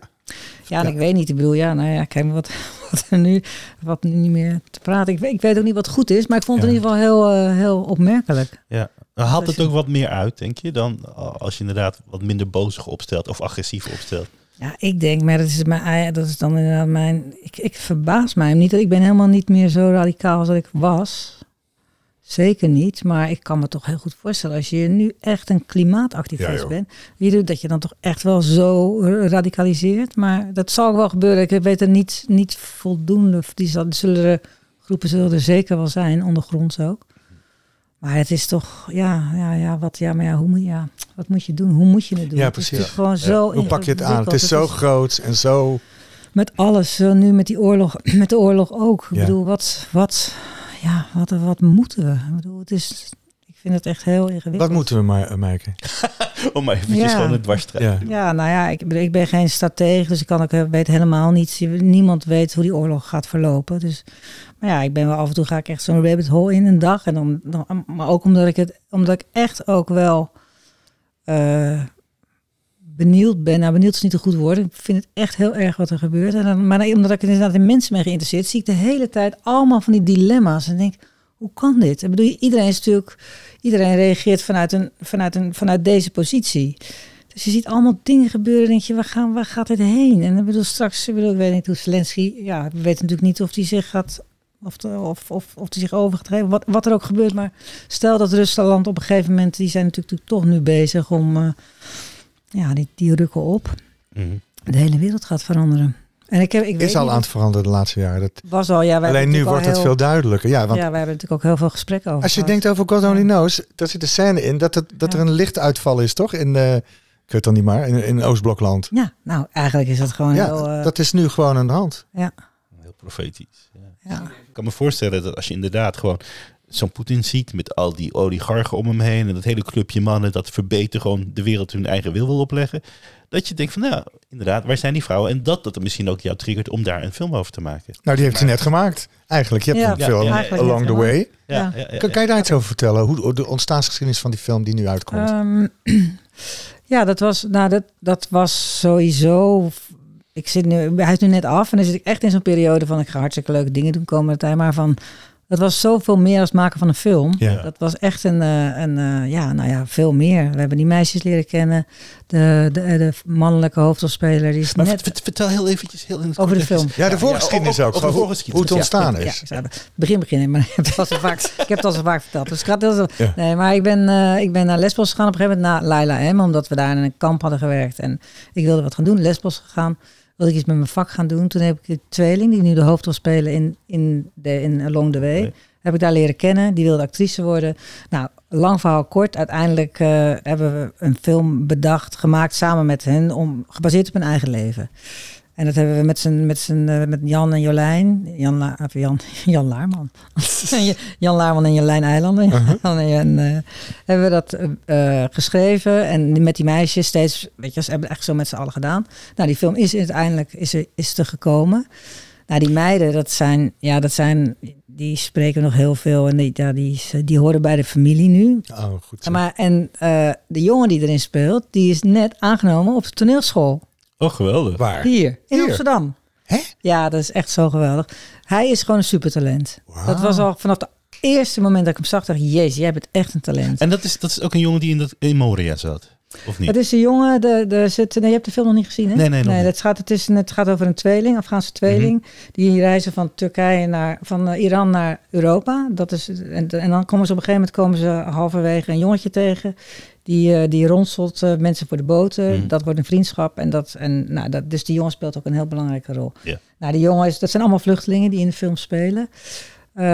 Ja, en Ja. ik weet niet. Ik bedoel, ja, nou ja, kijk maar wat, wat er nu, wat nu niet meer te praten. Ik weet, ik weet ook niet wat goed is, maar ik vond het Ja. in ieder geval heel, eh, heel opmerkelijk. Ja. Haalt het ook wat meer uit, denk je, dan als je inderdaad wat minder bozig opstelt of agressief opstelt. Ja, ik denk, maar dat is, mijn, dat is dan inderdaad mijn... Ik, ik verbaas mij niet. Ik ben helemaal niet meer zo radicaal als dat ik was. Zeker niet, maar ik kan me toch heel goed voorstellen... als je nu echt een klimaatactivist Ja, bent... wie doet dat je dan toch echt wel zo radicaliseert. Maar dat zal wel gebeuren. Ik weet er niet, niet voldoende... Die zullen er, groepen zullen er zeker wel zijn, ondergronds ook. Maar het is toch, ja, ja, ja, wat, ja, maar ja, hoe moet, ja, wat moet je doen? Hoe moet je het doen? Ja, Het is precies. gewoon zo hoe pak je het aan? Het is zo groot en zo... Met alles, zo nu met die oorlog, met de oorlog ook. Ik bedoel, wat, wat, ja, wat, wat moeten we? Ik bedoel, het is, ik vind het echt heel ingewikkeld. Wat moeten we maar, Maaike? Om maar eventjes Ja. gewoon het dwarsstreep. Ja. Ja, nou ja, ik, ik ben geen stratege, dus ik kan ook, weet helemaal niets. Niemand weet hoe die oorlog gaat verlopen. Dus, maar ja, ik ben wel af en toe ga ik echt zo'n rabbit hole in een dag. En dan, dan, maar ook omdat ik het, omdat ik echt ook wel eh, benieuwd ben. Nou, benieuwd is niet een goed woord. Ik vind het echt heel erg wat er gebeurt. En dan, maar dan- omdat ik er inderdaad in mensen ben geïnteresseerd, zie ik de hele tijd allemaal van die dilemma's. En denk, hoe kan dit? Ik bedoel, iedereen is natuurlijk, iedereen reageert vanuit, een, vanuit, een, vanuit deze positie. Dus je ziet allemaal dingen gebeuren. denk je, waar, gaan, waar gaat dit heen? En ik bedoel, straks, ik, bedoel, ik weet niet hoe Zelensky... Ja, we weten natuurlijk niet of hij zich gaat... Of, de, of, of, of hij zich over gaat geven. Wat, wat er ook gebeurt. Maar stel dat Rusland op een gegeven moment... Die zijn natuurlijk toch nu bezig om... eh, ja, die, die rukken op. Mhm. De hele wereld gaat veranderen. En ik heb, ik weet Is al niet aan het veranderen de laatste jaren. Dat, was al, ja, wij alleen nu wordt al het veel duidelijker. Ja, want Ja, wij hebben natuurlijk ook heel veel gesprekken over als je gehad. denkt over God Only Knows, daar zit een scène in dat, het, dat Ja. er een lichtuitval is, toch? In, eh, ik weet het dan niet maar, in, in Oostblokland. Ja, nou, eigenlijk is dat gewoon Ja, heel... eh, dat is nu gewoon aan de hand. ja, Heel profetisch. Ja. ja. Ik kan me voorstellen dat als je inderdaad gewoon zo'n Poetin ziet met al die oligarchen om hem heen en dat hele clubje mannen dat verbeter gewoon de wereld hun eigen wil wil opleggen. Dat je denkt van, nou, inderdaad, waar zijn die vrouwen? En dat dat er misschien ook jou triggert om daar een film over te maken. Nou, die heeft hij net gemaakt. Eigenlijk, je hebt Ja, een film ja, Along the. Way. Ja. Kan, kan je daar iets over vertellen? Hoe de ontstaansgeschiedenis van die film die nu uitkomt? Ehm, ja, dat was, nou, dat, dat was sowieso. Ik zit nu, hij is nu net af en dan zit ik echt in zo'n periode van ik ga hartstikke leuke dingen doen komende tijd. Maar van, dat was zoveel meer als het maken van een film. Ja. Dat was echt een, eh, een eh, ja, nou ja, veel meer. We hebben die meisjes leren kennen. De, de, de mannelijke hoofdrolspeler die is Maar net vert- vertel heel eventjes heel in het over de film. ja, de voorgeschiedenis ja, ook. over de Hoe- het ontstaan Ja, is. begin beginnen, maar ik heb het al zo vaak, ik heb het al zo vaak verteld. Dus ik heel zo. Ja. Nee, maar ik ben, eh, ik ben naar Lesbos gegaan op een gegeven moment, naar Laila M, omdat we daar in een kamp hadden gewerkt. En ik wilde wat gaan doen, Lesbos gegaan. Wilde ik iets met mijn vak gaan doen. Toen heb ik een tweeling, die nu de hoofdrol spelen in, in, de, in Along the Way. Nee. Heb ik daar leren kennen. Die wilde actrice worden. Nou, lang verhaal kort. Uiteindelijk eh, hebben we een film bedacht, gemaakt samen met hen, om, gebaseerd op hun eigen leven. En dat hebben we met, z'n, met, z'n, eh, met Jan en Jolijn. Jan, La, of Jan, Jan Laarman. Jan Laarman en Jolijn Eilanden. Jan en, eh, hebben we dat eh, geschreven. En met die meisjes steeds, weet je, ze hebben het echt zo met z'n allen gedaan. Nou, die film is uiteindelijk is er, is er gekomen. Nou, die meiden, dat zijn, ja, dat zijn, die spreken nog heel veel. En die, ja, die, die horen bij de familie nu. Oh, goed zo. Maar, en de jongen die erin speelt, die is net aangenomen op de toneelschool. Oh, geweldig. Waar? Hier, in Hier? Amsterdam. Hè? Ja, dat is echt zo geweldig. Hij is gewoon een supertalent. Wauw. Dat was al vanaf het eerste moment dat ik hem zag, dacht ik, jezus, jij bent echt een talent. En dat is, dat is ook een jongen die in, dat, in Moria zat, of niet? Het is een jongen, de, de, zit, nee, je hebt de film nog niet gezien, hè? Nee, nee, nog niet. het, gaat, het, is, het gaat over een tweeling, Afghaanse tweeling. Mhm. Die reizen van Turkije naar, van eh, Iran naar Europa. Dat is, en, en dan komen ze op een gegeven moment komen ze halverwege een jongetje tegen. Die, eh, die ronselt eh, mensen voor de boten. Mhm. Dat wordt een vriendschap. En dat, en, nou, dat, dus die jongen speelt ook een heel belangrijke rol. Nou, die jongen is, dat zijn allemaal vluchtelingen die in de film spelen. Eh,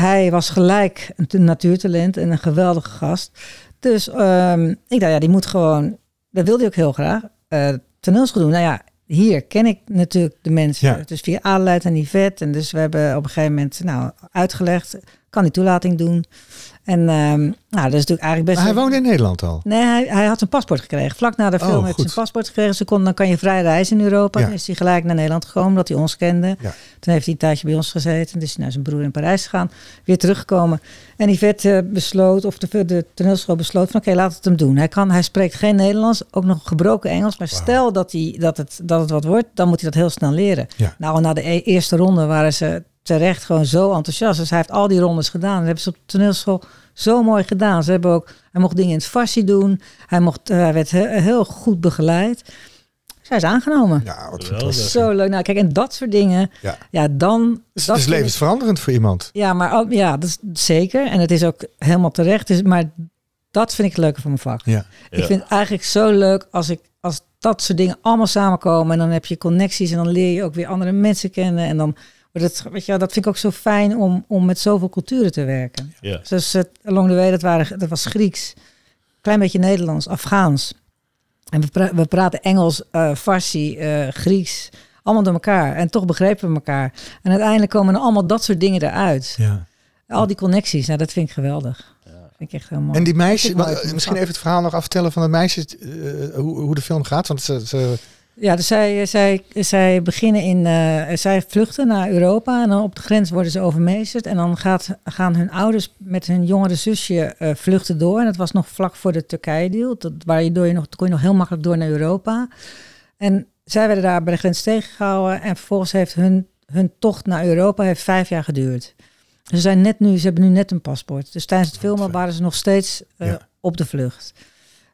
hij was gelijk een natuurtalent en een geweldige gast. Dus ehm, ik dacht, ja, die moet gewoon, dat wilde hij ook heel graag, eh toneelschool doen. Nou ja, hier ken ik natuurlijk de mensen. Ja. Dus via Adelheid en Yvette. En dus we hebben op een gegeven moment nou, uitgelegd, kan die toelating doen. En ehm, nou, dat is natuurlijk eigenlijk best... Maar hij woonde in Nederland al. Nee, hij, hij had een paspoort gekregen. Vlak na de film Oh, heeft hij een paspoort gekregen. Ze kon, dan kan je vrij reizen in Europa. Ja. Toen is hij gelijk naar Nederland gekomen, omdat hij ons kende. Ja. Toen heeft hij een tijdje bij ons gezeten. Toen is hij naar zijn broer in Parijs gegaan. Weer teruggekomen. En Yvette eh, besloot, of de, de toneelschool besloot van oké, laat het hem doen. Hij, kan, hij spreekt geen Nederlands, ook nog gebroken Engels. Maar stel dat, hij, dat, het, dat het wat wordt, dan moet hij dat heel snel leren. Ja. Nou, na de e- eerste ronde waren ze terecht gewoon zo enthousiast. Dus hij heeft al die rondes gedaan. Dat hebben ze op de toneelschool zo mooi gedaan. Ze hebben ook, hij mocht dingen in het farsi doen. Hij, mocht, eh, hij werd he- heel goed begeleid. Dus hij is aangenomen. Ja, wat fantastisch. Zo leuk. Nou, kijk, en dat soort dingen. Ja. Ja, dan. Dus dat het is ik- levensveranderend voor iemand. ja, maar ja, dat is zeker. En het is ook helemaal terecht. Dus, maar dat vind ik het leuke van mijn vak. Ja. Ik vind het eigenlijk zo leuk als, ik, als dat soort dingen allemaal samenkomen. En dan heb je connecties en dan leer je ook weer andere mensen kennen. En dan het, weet je, wel, dat vind ik ook zo fijn om, om met zoveel culturen te werken. Ja. Dus het Along the Way, dat, waren, dat was Grieks. Klein beetje Nederlands, Afghaans. En we, pra- we praten Engels, eh Farsi, eh, Grieks. Allemaal door elkaar. En toch begrepen we elkaar. En uiteindelijk komen er allemaal dat soort dingen eruit. ja. Al die connecties, nou, dat vind ik geweldig. Vind ik echt heel mooi. En die meisje, Dat vind ik mooi wa- van misschien even het verhaal nog afvertellen van de meisjes, eh, hoe, hoe de film gaat. Want ze, ze, Ja, dus zij, zij, zij beginnen in, eh, zij vluchten naar Europa en dan op de grens worden ze overmeesterd. En dan gaat, gaan hun ouders met hun jongere zusje eh, vluchten door. En dat was nog vlak voor de Turkije-deal, dat- waar je, door je nog, kon je nog heel makkelijk door naar Europa. En zij werden daar bij de grens tegengehouden en vervolgens heeft hun, hun tocht naar Europa heeft vijf jaar geduurd. Ze zijn net nu, ze hebben nu net een paspoort. Dus tijdens het filmen waren ze nog steeds eh, Ja. op de vlucht.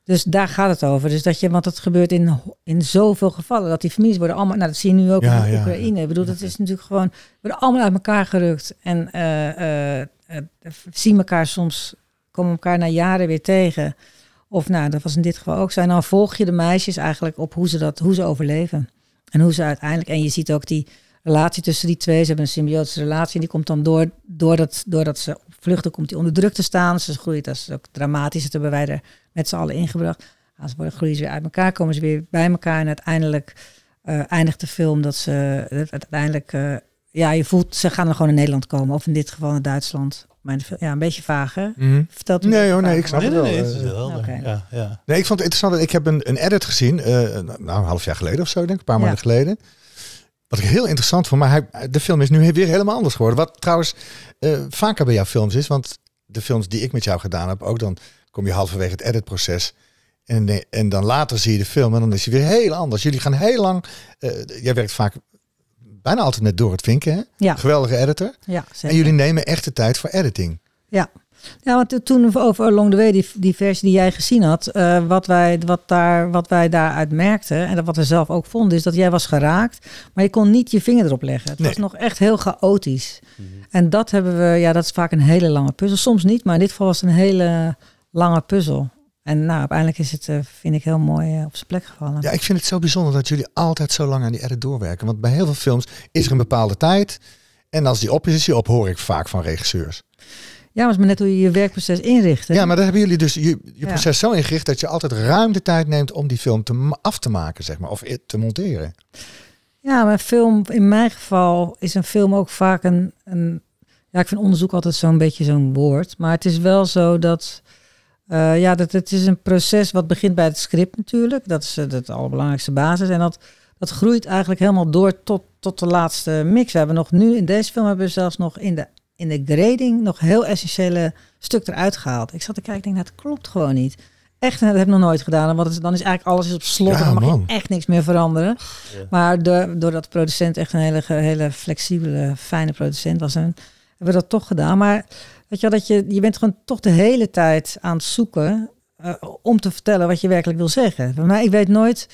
Dus daar gaat het over. Dus dat je, want dat gebeurt in, in zoveel gevallen. Dat die families worden allemaal, nou dat zie je nu ook Ja, in ja, Oekraïne. Ik bedoel, dat is natuurlijk gewoon, worden allemaal uit elkaar gerukt. En eh, eh, eh, zien elkaar soms, komen elkaar na jaren weer tegen. Of nou, dat was in dit geval ook zo. En dan volg je de meisjes eigenlijk op hoe ze dat, hoe ze overleven. En hoe ze uiteindelijk, en je ziet ook die relatie tussen die twee. Ze hebben een symbiotische relatie. En die komt dan door, doordat, doordat ze vluchten komt die onder druk te staan. Ze groeit, dat is ook dramatisch. Dat hebben wij er met z'n allen ingebracht. Als ze worden, groeien ze weer uit elkaar, komen ze weer bij elkaar. En uiteindelijk eh, eindigt de film dat ze dat uiteindelijk... eh, ja, je voelt, ze gaan dan gewoon in Nederland komen. Of in dit geval in Duitsland. mijn, fil- ja, een beetje vaag, hè? Mhm. Vertelt u Nee, hoor, nee, ik snap maar- Nee, het nee, wel. nee, het is eh. wel. Ja, ja. Nee, ik vond het interessant. Ik heb een, een edit gezien, eh, nou, een half jaar geleden of zo, denk ik, een paar Ja. maanden geleden. Wat ik heel interessant vond, maar hij, de film is nu weer helemaal anders geworden. Wat trouwens eh, vaker bij jouw films is, want de films die ik met jou gedaan heb, ook dan kom je halverwege het editproces. En, en dan later zie je de film en dan is hij weer heel anders. Jullie gaan heel lang, eh, jij werkt vaak bijna altijd met Dorrit Vinken, hè? Ja, geweldige editor. ja, zeker. En jullie nemen echt de tijd voor editing. Ja. Ja, want toen over Along the Way, die, die versie die jij gezien had, eh, wat, wij, wat, daar, wat wij daaruit merkten, en wat we zelf ook vonden, is dat jij was geraakt, maar je kon niet je vinger erop leggen. Het Nee. was nog echt heel chaotisch. En dat hebben we, ja, dat is vaak een hele lange puzzel. Soms niet, maar in dit geval was het een hele lange puzzel. En nou, uiteindelijk is het, eh, vind ik, heel mooi eh, op zijn plek gevallen. Ja, ik vind het zo bijzonder dat jullie altijd zo lang aan die edit doorwerken. Want bij heel veel films is er een bepaalde tijd. En als die op is, is die op, hoor ik vaak van regisseurs. Ja, maar het is maar net hoe je je werkproces inricht. hè? Ja, maar dan hebben jullie dus je, je Ja. proces zo ingericht dat je altijd ruim de tijd neemt om die film te, af te maken, zeg maar. Of te monteren. Ja, maar film, in mijn geval is een film ook vaak een, een ja, ik vind onderzoek altijd zo'n beetje zo'n woord. Maar het is wel zo dat, eh, ja, dat het is een proces wat begint bij het script natuurlijk. Dat is eh, het allerbelangrijkste basis. En dat, dat groeit eigenlijk helemaal door tot, tot de laatste mix. We hebben nog nu, in deze film hebben we zelfs nog in de, in de grading nog heel essentiële stuk eruit gehaald. Ik zat te kijken, ik denk, het klopt gewoon niet. Echt, dat heb ik nog nooit gedaan. Want dan is eigenlijk alles op slot Ja, en dan mag man. je echt niks meer veranderen. Ja. Maar de, doordat de producent echt een hele, hele flexibele, fijne producent was, en hebben we dat toch gedaan. Maar weet je wel, dat je, je bent gewoon toch de hele tijd aan het zoeken eh, om te vertellen wat je werkelijk wil zeggen. Maar ik weet nooit,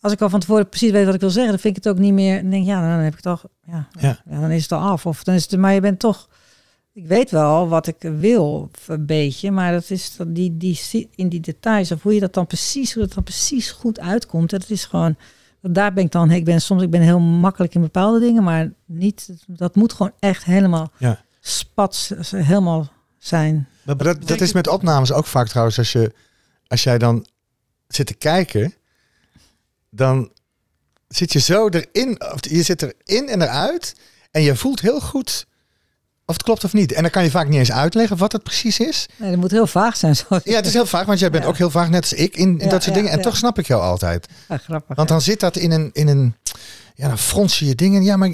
als ik al van tevoren precies weet wat ik wil zeggen, dan vind ik het ook niet meer. Dan denk ik, ja, dan heb ik al, ja, Ja. ja. dan is het al af. Of dan is het, maar je bent toch, ik weet wel wat ik wil, een beetje, maar dat is dat die, die, in die details of hoe je dat dan precies, hoe dat dan precies goed uitkomt. Dat is gewoon, daar ben ik dan, ik ben soms, ik ben heel makkelijk in bepaalde dingen, maar niet, dat moet gewoon echt helemaal Ja. spats, helemaal zijn. Maar dat, dat is met opnames ook vaak trouwens. Als, je, als jij dan zit te kijken, dan zit je zo erin. Of je zit erin en eruit. En je voelt heel goed of het klopt of niet. En dan kan je vaak niet eens uitleggen wat het precies is. Nee, dat moet heel vaag zijn. Ja, het is heel vaag, want jij bent Ja. ook heel vaag, net als ik, in, in Ja, dat soort ja, dingen. En toch snap ik jou altijd. Ja, grappig. Want dan zit dat in een, in een ja, dan frons je je dingen. Ja, maar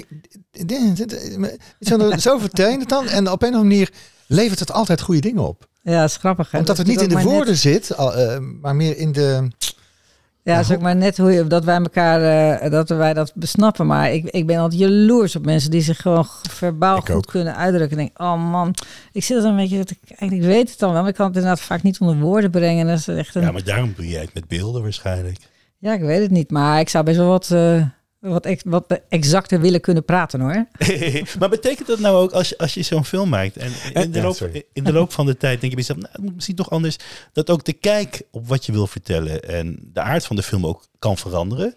zo, vertel je het dan. En op een of andere manier levert het altijd goede dingen op. Ja, dat is grappig. hè. Omdat Dat het niet in de woorden zit, al, eh, maar meer in de... Ja, ook maar net hoe je, dat wij elkaar, eh, dat wij dat besnappen. Maar ik, ik ben altijd jaloers op mensen die zich gewoon verbaal Ik goed ook. kunnen uitdrukken. Ik denk, oh man, ik zit er een beetje, dat ik, eigenlijk ik weet het dan wel, maar ik kan het inderdaad vaak niet onder woorden brengen. Dat is echt een, Ja, maar daarom doe jij het met beelden waarschijnlijk. Ja, ik weet het niet. Maar ik zou best wel wat, eh, wat, ex- wat exacter willen kunnen praten hoor. maar betekent dat nou ook als je, als je zo'n film maakt en in de, Ja, loop, in de loop van de tijd denk je bij jezelf, nou, het moet misschien toch anders, dat ook de kijk op wat je wil vertellen en de aard van de film ook kan veranderen?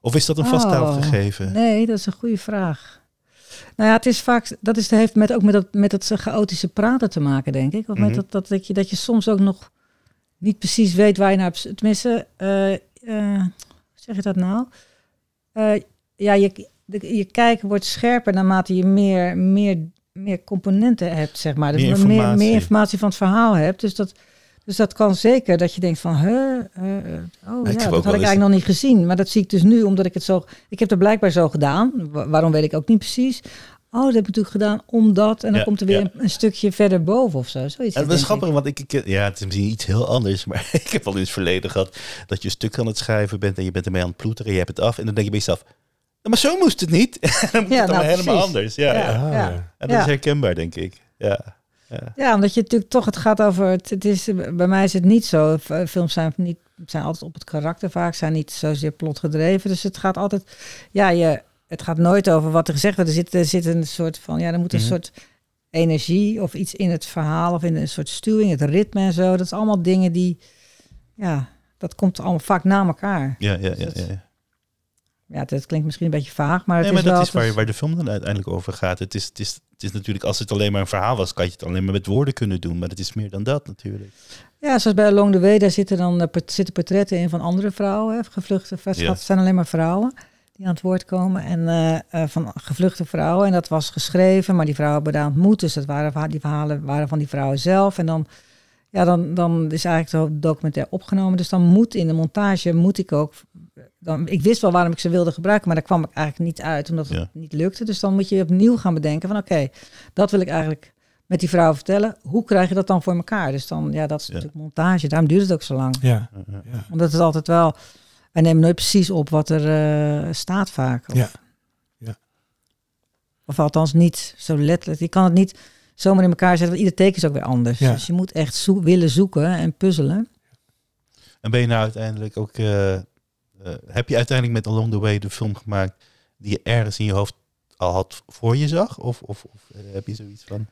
Of is dat een vaststaand Oh, gegeven? Nee, dat is een goede vraag. Nou ja, het is vaak, dat is, heeft met, ook met dat, met dat chaotische praten te maken, denk ik. Of met Mhm. dat, dat, dat, je, dat je soms ook nog niet precies weet waar je naar... Tenminste, eh, eh, hoe zeg je dat nou? Eh, ja, je, de, je kijken wordt scherper naarmate je meer, meer, meer componenten hebt, zeg maar. Dus Meer meer, meer, informatie. informatie van het verhaal hebt. Dus dat, dus dat kan zeker dat je denkt van, huh, oh Ik ja, dat had ik eens- eigenlijk nog niet gezien. Maar dat zie ik dus nu, omdat ik het zo... Ik heb het blijkbaar zo gedaan. Wa- waarom weet ik ook niet precies. Oh, dat heb ik natuurlijk gedaan omdat... En dan Ja, komt er weer ja. een, een stukje verder boven of zo. Zoiets En dat is ik. grappig, want ik, ik, ja, het is misschien iets heel anders, maar ik heb al in het verleden gehad dat je een stuk aan het schrijven bent en je bent ermee aan het ploeteren, je hebt het af en dan denk je bij jezelf, "Ja, maar zo moest het niet. En dan moet Ja, het dan nou, helemaal precies. anders. Ja, Ja. ja. ja. En dat Ja. is herkenbaar, denk ik. Ja. Ja. Ja, omdat je natuurlijk toch, het gaat over, het, het is, bij mij is het niet zo. Films zijn, niet, zijn altijd op het karakter vaak, zijn niet zozeer plotgedreven. Dus het gaat altijd, ja, je, het gaat nooit over wat er gezegd wordt. Er zit, er zit een soort van, ja, er moet een Mhm. soort energie of iets in het verhaal of in een soort stuwing, het ritme en zo. Dat is allemaal dingen die, ja, dat komt allemaal vaak na elkaar. Ja, ja, ja, Dus ja. ja. Ja, het klinkt misschien een beetje vaag, maar het Nee, maar is wel... dat is waar, het is- waar de film dan uiteindelijk over gaat. Het is, het, is, het is natuurlijk, als het alleen maar een verhaal was, kan je het alleen maar met woorden kunnen doen. Maar het is meer dan dat natuurlijk. Ja, zoals bij Along the Way, daar zitten dan eh, zitten portretten in van andere vrouwen, hè, gevluchte. Ja. Het zijn alleen maar vrouwen. Die aan het woord komen. En eh, eh, van gevluchte vrouwen. En dat was geschreven, maar die vrouwen hebben daar ontmoet. Dus dat waren, die verhalen waren van die vrouwen zelf. En dan, ja, dan, dan is eigenlijk zo documentair opgenomen. Dus dan moet in de montage, moet ik ook... Dan, ik wist wel waarom ik ze wilde gebruiken, maar daar kwam ik eigenlijk niet uit. Omdat het Ja. niet lukte. Dus dan moet je opnieuw gaan bedenken van oké, dat wil ik eigenlijk met die vrouwen vertellen. Hoe krijg je dat dan voor elkaar? Dus dan, ja, dat is Ja. natuurlijk montage. Daarom duurt het ook zo lang. Ja, ja. Omdat het altijd wel... Wij nemen nooit precies op wat er eh, staat vaak. Of, Ja. Ja. of althans niet zo letterlijk. Je kan het niet zomaar in elkaar zetten, want ieder teken is ook weer anders. Ja. Dus je moet echt willen zoeken en puzzelen. En ben je nou uiteindelijk ook... eh, eh, heb je uiteindelijk met Along the Way de film gemaakt die je ergens in je hoofd al had voor je zag? Of, of, of heb je zoiets van...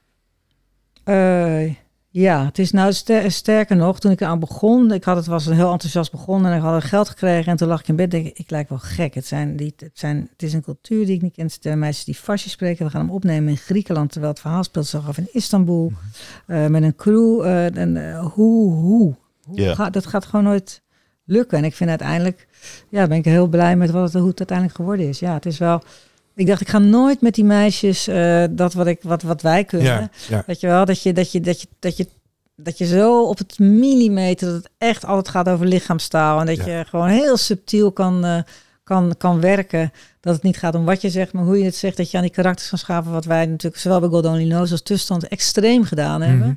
Ja, het is nou ster- sterker nog, toen ik eraan begon, ik had het was een heel enthousiast begonnen en ik had geld gekregen en toen lag ik in bed denk ik, ik lijk wel gek. Het, zijn die, het, zijn, het is een cultuur die ik niet ken. Het zijn meisjes die Farsi spreken. We gaan hem opnemen in Griekenland, terwijl het verhaal speelt zich af in Istanbul. eh, met een crew. eh, en, eh, hoe, hoe? hoe Ja. gaat, dat gaat gewoon nooit lukken. En ik vind uiteindelijk, ja, ben ik heel blij met wat het, hoe het uiteindelijk geworden is. Ja, het is wel... Ik dacht, ik ga nooit met die meisjes eh, dat wat, ik, wat, wat wij kunnen. ja, ja. Weet je wel, dat je, dat je, dat je, dat je, dat je zo op het millimeter, dat het echt altijd gaat over lichaamstaal. En dat Ja. je gewoon heel subtiel kan, eh, kan, kan werken. Dat het niet gaat om wat je zegt, maar hoe je het zegt. Dat je aan die karakters kan schaven. Wat wij natuurlijk zowel bij God Only Knows als tussenstand extreem gedaan hebben. Mhm.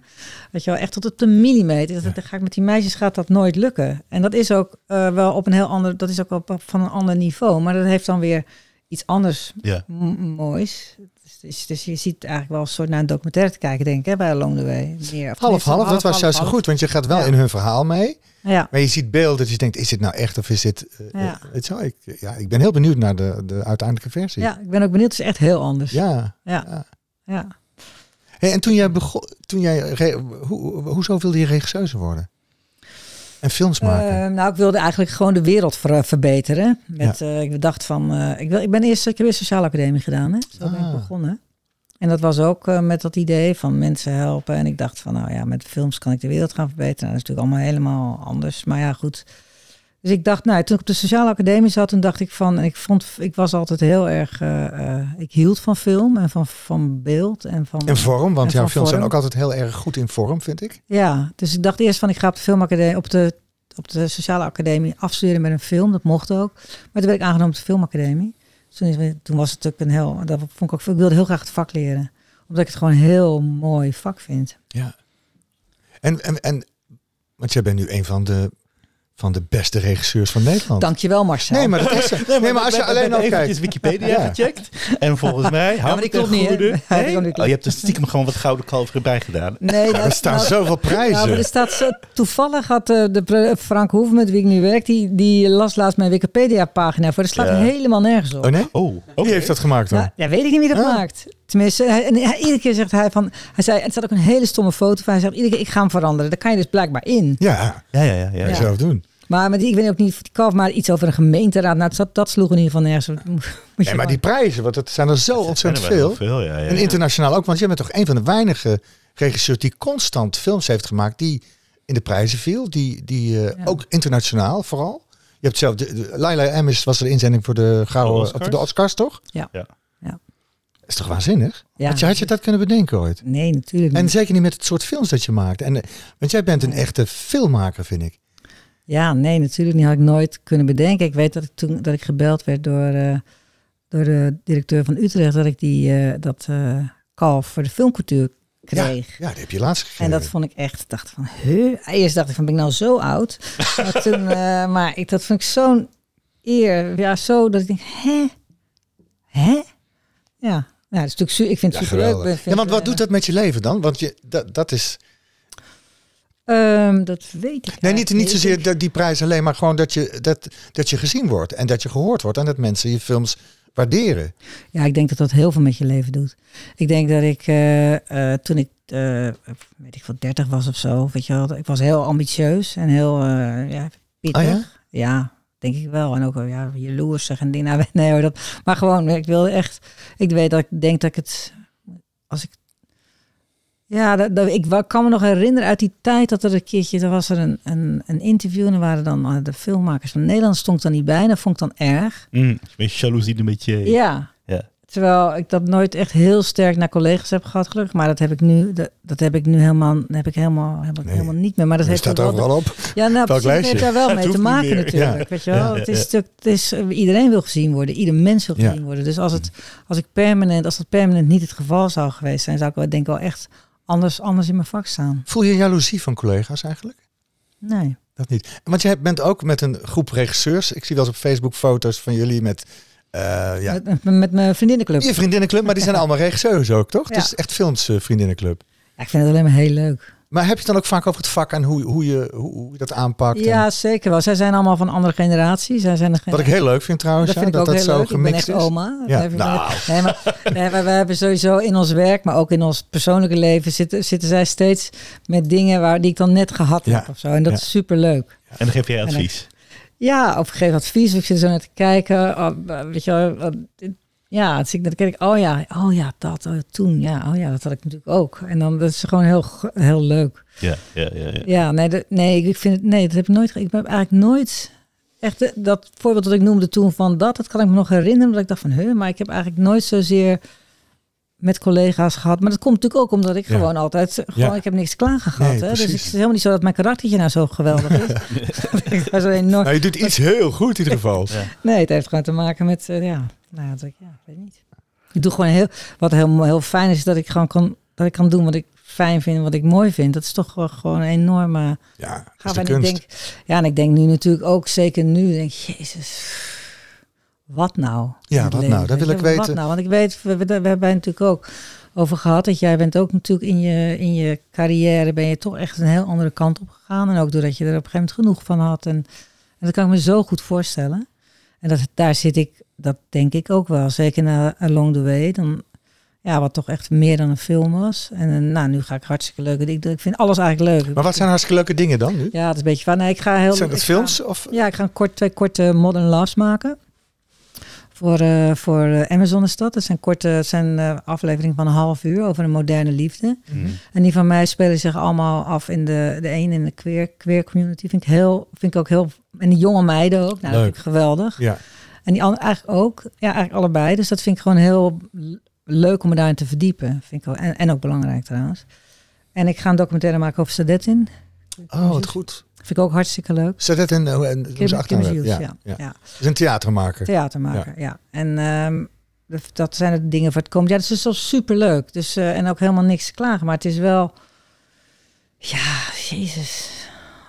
Weet je wel, echt tot op de millimeter. Dat, dat ga ik met die meisjes gaat dat nooit lukken. En dat is ook eh, wel op een heel ander, dat is ook van een ander niveau. Maar dat heeft dan weer iets anders Ja, moois. Dus, dus, dus je ziet eigenlijk wel een soort naar een documentaire te kijken, denk ik, hè, bij Along the Way. Meer, Half, half, dat was juist zo half. goed, want je gaat wel Ja. in hun verhaal mee. Ja, Maar je ziet beelden, dus je denkt, is dit nou echt of is dit... eh, Ja. eh, je wel, ik, ja, ik ben heel benieuwd naar de, de uiteindelijke versie. ja, ik ben ook benieuwd. Het is echt heel anders. Ja, Ja. ja. ja. Hey, en toen jij begon, toen jij, re- hoe, hoezo wilde je regisseuse worden? En films maken? Eh, nou, ik wilde eigenlijk gewoon de wereld ver- verbeteren. Met, eh, ik dacht van, eh, ik, wil, ik ben eerst, ik heb eerst sociale academie gedaan, hè? Zo ben ik Ah. begonnen. En dat was ook eh, met dat idee van mensen helpen. En ik dacht van, nou ja, met films kan ik de wereld gaan verbeteren. Nou, dat is natuurlijk allemaal helemaal anders. Maar ja, goed. Dus ik dacht, nou, toen ik op de sociale academie zat, toen dacht ik van, ik vond, ik was altijd heel erg, eh, eh, ik hield van film en van, van beeld en van. en vorm, want en jouw films zijn ook altijd heel erg goed in vorm, vind ik. Ja, dus ik dacht eerst van, ik ga op de filmacademie, op de, op de sociale academie afstuderen met een film. Dat mocht ook. Maar toen werd ik aangenomen op de filmacademie. Dus toen, is- toen was het natuurlijk een heel, dat vond ik ook, ik wilde heel graag het vak leren. Omdat ik het gewoon een heel mooi vak vind. Ja. En, en, en want jij bent nu een van de, van de beste regisseurs van Nederland. Dankjewel Marcel. Nee, maar dat is Nee, maar als je alleen al kijkt. Even Wikipedia Ja. gecheckt. En volgens mij... Ja, maar die klopt niet, goede. Nee? Oh, je hebt er stiekem gewoon wat gouden kalf erbij gedaan. Nee, Ja, er staan zoveel prijzen. Ja, maar er staat zo, toevallig had eh, de Frank Hoeven, met wie ik nu werk, die, die las laatst mijn Wikipedia-pagina voor. Er slaat Ja. helemaal nergens op. Oh nee? Oh. Wie heeft dat gemaakt dan? Nou, ja, weet ik niet wie dat Ah. maakt. Tenminste, hij, en hij, iedere keer zegt hij van, hij zei, er staat ook een hele stomme foto van. Hij zegt iedere keer, ik ga hem veranderen. Daar kan je dus blijkbaar in. Ja, Ja, ja, ja. ja. ja. Ja. zelf doen. Maar met die, ik weet ook niet of die kalf, maar iets over een gemeenteraad. Nou, dat, dat sloeg in ieder geval nergens. Nee, maar die prijzen, want het zijn er zo ontzettend Er zijn er veel. wel veel, ja, ja. En internationaal ook, want jij bent toch een van de weinige regisseurs die constant films heeft gemaakt die in de prijzen viel. Die, die eh, Ja. ook internationaal vooral. Je hebt zelf, de, de, Laila is, was er de inzending voor de, gouden, Oscars? voor de Oscars, toch? Ja. Ja. Ja. is toch waanzinnig? Ja. Had, je, had je dat kunnen bedenken ooit? Nee, natuurlijk niet. En zeker niet met het soort films dat je maakt. En, eh, want jij bent een echte filmmaker, vind ik. Ja, nee, natuurlijk niet. Had ik nooit kunnen bedenken. Ik weet dat ik toen dat ik gebeld werd door, eh, door de directeur van Utrecht, dat ik die eh, dat kalf voor de filmcultuur kreeg. Ja, die heb je laatst gegeven. En dat vond ik echt, dacht van, huh? Eerst dacht ik van, ben ik nou zo oud? maar toen, maar ik, dat vond ik zo'n eer. Ja, zo dat ik denk, hè? Hè? Ja, dat is natuurlijk, ik vind het ja. Ik vind Ja, want wat doet dat met je leven dan? Want je, dat, dat is... Ehm, dat weet ik Nee, niet, niet zozeer dat die prijs alleen, maar gewoon dat je, dat, dat je gezien wordt. En dat je gehoord wordt. En dat mensen je films waarderen. Ja, ik denk dat dat heel veel met je leven doet. Ik denk dat ik eh, eh, toen ik, eh, weet ik wat, 30 was of zo, weet je wel, ik was heel ambitieus en heel ja, pittig. Oh ja? Ja, denk ik wel. En ook ja, jaloersig en dingen. Nee hoor, dat, maar gewoon, ik wilde echt, ik weet dat ik denk dat ik het, als ik, Ja, dat, dat- ik kan me nog herinneren uit die tijd dat er een keertje, er was er een, een, een interview en er waren dan eh, de filmmakers van Nederland, stond ik dan niet bij en dat vond ik dan erg. Mm, een beetje jaloezie een beetje. Ja. Ja. Terwijl ik dat nooit echt heel sterk naar collega's heb gehad, gelukkig. Maar dat heb ik nu, dat, dat heb ik nu helemaal, dat heb ik helemaal, heb ik Nee. helemaal niet meer. Maar dat Dat heeft staat ook wel- op. Ja, nou, lijstje? heeft daar wel mee te maken natuurlijk. Weet je wel? Ja, het is, het is, eh, iedereen wil gezien worden. Ieder mens wil gezien worden. Dus als, het, als, ik permanent, als dat permanent niet het geval zou geweest zijn, zou ik wel, denk ik wel echt anders, anders in mijn vak staan. Voel je jaloezie van collega's eigenlijk? Nee. Dat niet. Want je bent ook met een groep regisseurs. Ik zie wel eens op Facebook foto's van jullie met eh, ja, Met, met mijn vriendinnenclub. je vriendinnenclub, maar die zijn allemaal regisseurs ook, toch? Ja. Het is echt films eh, vriendinnenclub. Ja, ik vind het alleen maar heel leuk. Maar heb je het dan ook vaak over het vak en hoe, hoe, je, hoe, je dat aanpakt? Ja, En zeker wel. Zij zijn allemaal van andere generatie. Zij zijn de wat ik heel leuk vind trouwens, dat ja, vind ik dat ook dat heel zo leuk. Ik ben gemixt echt is. oma. Ja, nou. nee, maar, nee, maar we hebben sowieso in ons werk, maar ook in ons persoonlijke leven, zitten, zitten zij steeds met dingen waar, die ik dan net gehad Ja. heb of zo. En dat Ja. is super leuk. En dan geef jij advies. Ja, of ik geef advies, of ik zit zo naar te kijken. Oh, weet je ja, dan zie ik- dan kijk ik, oh ja, oh ja, dat, oh, toen, ja, oh ja, dat had ik natuurlijk ook. En dan, dat is gewoon heel, heel leuk. Ja, ja, ja. ja. Ja, nee, dat, nee, ik vind het, nee, dat heb ik nooit, ik heb eigenlijk nooit, echt dat voorbeeld dat ik noemde toen van dat, dat kan ik me nog herinneren, dat ik dacht van, huh, maar ik heb eigenlijk nooit zozeer met collega's gehad. Maar dat komt natuurlijk ook omdat ik Ja. gewoon altijd, gewoon, Ja. ik heb niks klagen gehad. Nee, hè? Dus het is helemaal niet zo dat mijn karaktertje nou zo geweldig is. ik was zo enorm, Nou, je doet iets heel goed in ieder geval. Ja. Nee, het heeft gewoon te maken met, eh, ja, nou ja, dat ik, ja, ik weet niet. Ik doe gewoon heel, wat heel, heel fijn is, dat ik gewoon kan, dat ik kan doen wat ik fijn vind, wat ik mooi vind. Dat is toch wel gewoon een enorme Ja, dat is gaaf. de En ik kunst. denk, ja, en ik denk nu natuurlijk ook, zeker nu, denk ik, jezus, wat nou? Ja, wat leven? nou? Dat wil ik je, Wat weten. nou? Want ik weet, we, we, we hebben het natuurlijk ook over gehad, dat jij bent ook natuurlijk in je, in je carrière, ben je toch echt een heel andere kant op gegaan. En ook doordat je er op een gegeven moment genoeg van had. En, en dat kan ik me zo goed voorstellen. En dat, daar zit ik, dat denk ik ook wel. Zeker na Along the Way. Dan, ja, wat toch echt meer dan een film was. En eh, nou, nu ga ik hartstikke leuke dingen doen. Ik vind alles eigenlijk leuk. Maar wat zijn hartstikke leuke dingen dan nu? Ja, het is een beetje van. Nee, ik ga heel. Zijn dat ik ga- films? Of? ja, ik ga een kort, twee korte Modern Loves maken. Voor, eh, voor eh, Amazon is dat. Dat zijn korte zijn, eh, afleveringen van een half uur over een moderne liefde. Mhm. En die van mij spelen zich allemaal af in de, de een in de queer, queer community. Vind ik, heel, vind ik ook heel. En die jonge meiden ook. Nou, dat Leuk. vind ik geweldig. Ja. En die andere eigenlijk ook. Ja, eigenlijk allebei. Dus dat vind ik gewoon heel leuk om me daarin te verdiepen. Vind ik wel, en, en ook belangrijk trouwens. En ik ga een documentaire maken over Sadetin. Oh, wat goed. Vind ik ook hartstikke leuk. Het in en, doen Kim, ze Kim achternaam. Hughes, Ja, ja. ja. ja. Is een theatermaker. Theatermaker, ja. En ehm, dat- zijn de dingen voor het komt. Ja, dat is wel super leuk. Dus, eh, en ook helemaal niks te klagen. Maar het is wel... Ja, jezus.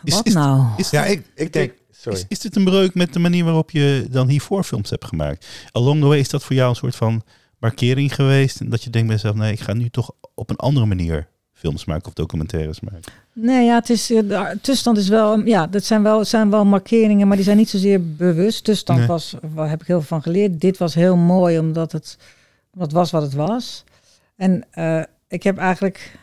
Is- Wat is- nou? Is, Ja, ik, ik denk... Sorry. is, is dit een breuk met de manier waarop je dan hiervoor films hebt gemaakt? Along the way is dat voor jou een soort van markering geweest? En dat je denkt bij jezelf, nee, ik ga nu toch op een andere manier films maken of documentaires maken. Nee, ja, het is, eh, de tussenstand is wel... Ja, dat zijn wel, zijn wel markeringen, maar die zijn niet zozeer bewust. Tussenstand Nee. was, waar heb ik heel veel van geleerd. Dit was heel mooi, omdat het, omdat het was wat het was. En eh, ik heb eigenlijk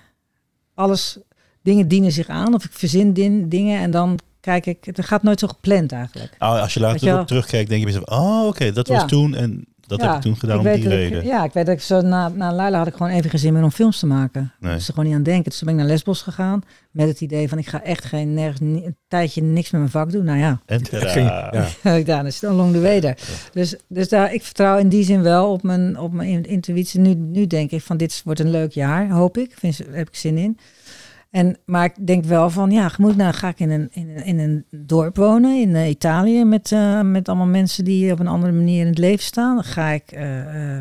alles... Dingen dienen zich aan, of ik verzin din- dingen en dan kijk ik... Het gaat nooit zo gepland eigenlijk. Ah, als je je later erop terugkijkt, denk je jezelf, oh oké, dat Ja. was toen en dat heb ik toen gedaan ik om weet die ik- reden. ja, ik weet dat ik zo na, na Laila had ik gewoon even geen zin meer om films te maken. Nee. Ik moest er gewoon niet aan denken. Dus toen ben ik naar Lesbos gegaan met het idee van ik ga echt geen nergens, ni- een tijdje niks met mijn vak doen. Nou ja, En Ja, daar is along the way. Dus, dus daar, ik vertrouw in die zin wel op mijn, op mijn intuïtie. Nu, nu denk ik van dit wordt een leuk jaar, hoop ik. Vind, heb ik zin in. En, maar ik denk wel van, ja, moet nou, ga ik in een, in een, in een dorp wonen in eh, Italië met, eh, met allemaal mensen die op een andere manier in het leven staan? Dan ga ik, eh,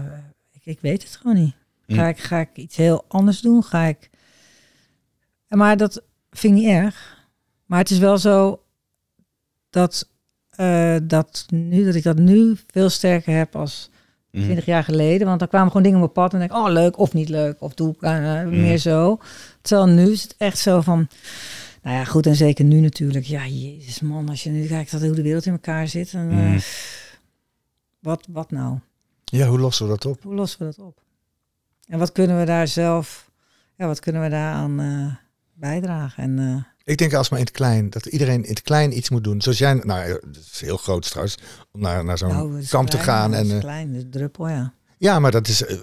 ik, ik weet het gewoon niet. Ga, Hm. ik, ga ik iets heel anders doen? Ga ik... Maar dat vind ik niet erg. Maar het is wel zo dat, dat, nu, dat ik dat nu veel sterker heb als Mhm. 20 jaar geleden. Want dan kwamen gewoon dingen op mijn pad en denk ik, oh leuk of niet leuk. Of doe ik eh, Mm. meer zo. Terwijl nu is het echt zo van, nou ja goed en zeker nu natuurlijk. Ja jezus man, als je nu kijkt dat hoe de wereld in elkaar zit. En, eh, Mm. wat, wat nou? Ja, hoe lossen we dat op? Hoe lossen we dat op? En wat kunnen we daar zelf, ja wat kunnen we daaraan eh bijdragen? En Ik denk als maar in het klein, dat iedereen in het klein iets moet doen. Zoals jij, nou, ja, dat is heel groot trouwens, om naar, naar zo'n nou, kamp te gaan. En, eh, klein, is druppel ja. ja, maar dat is, eh,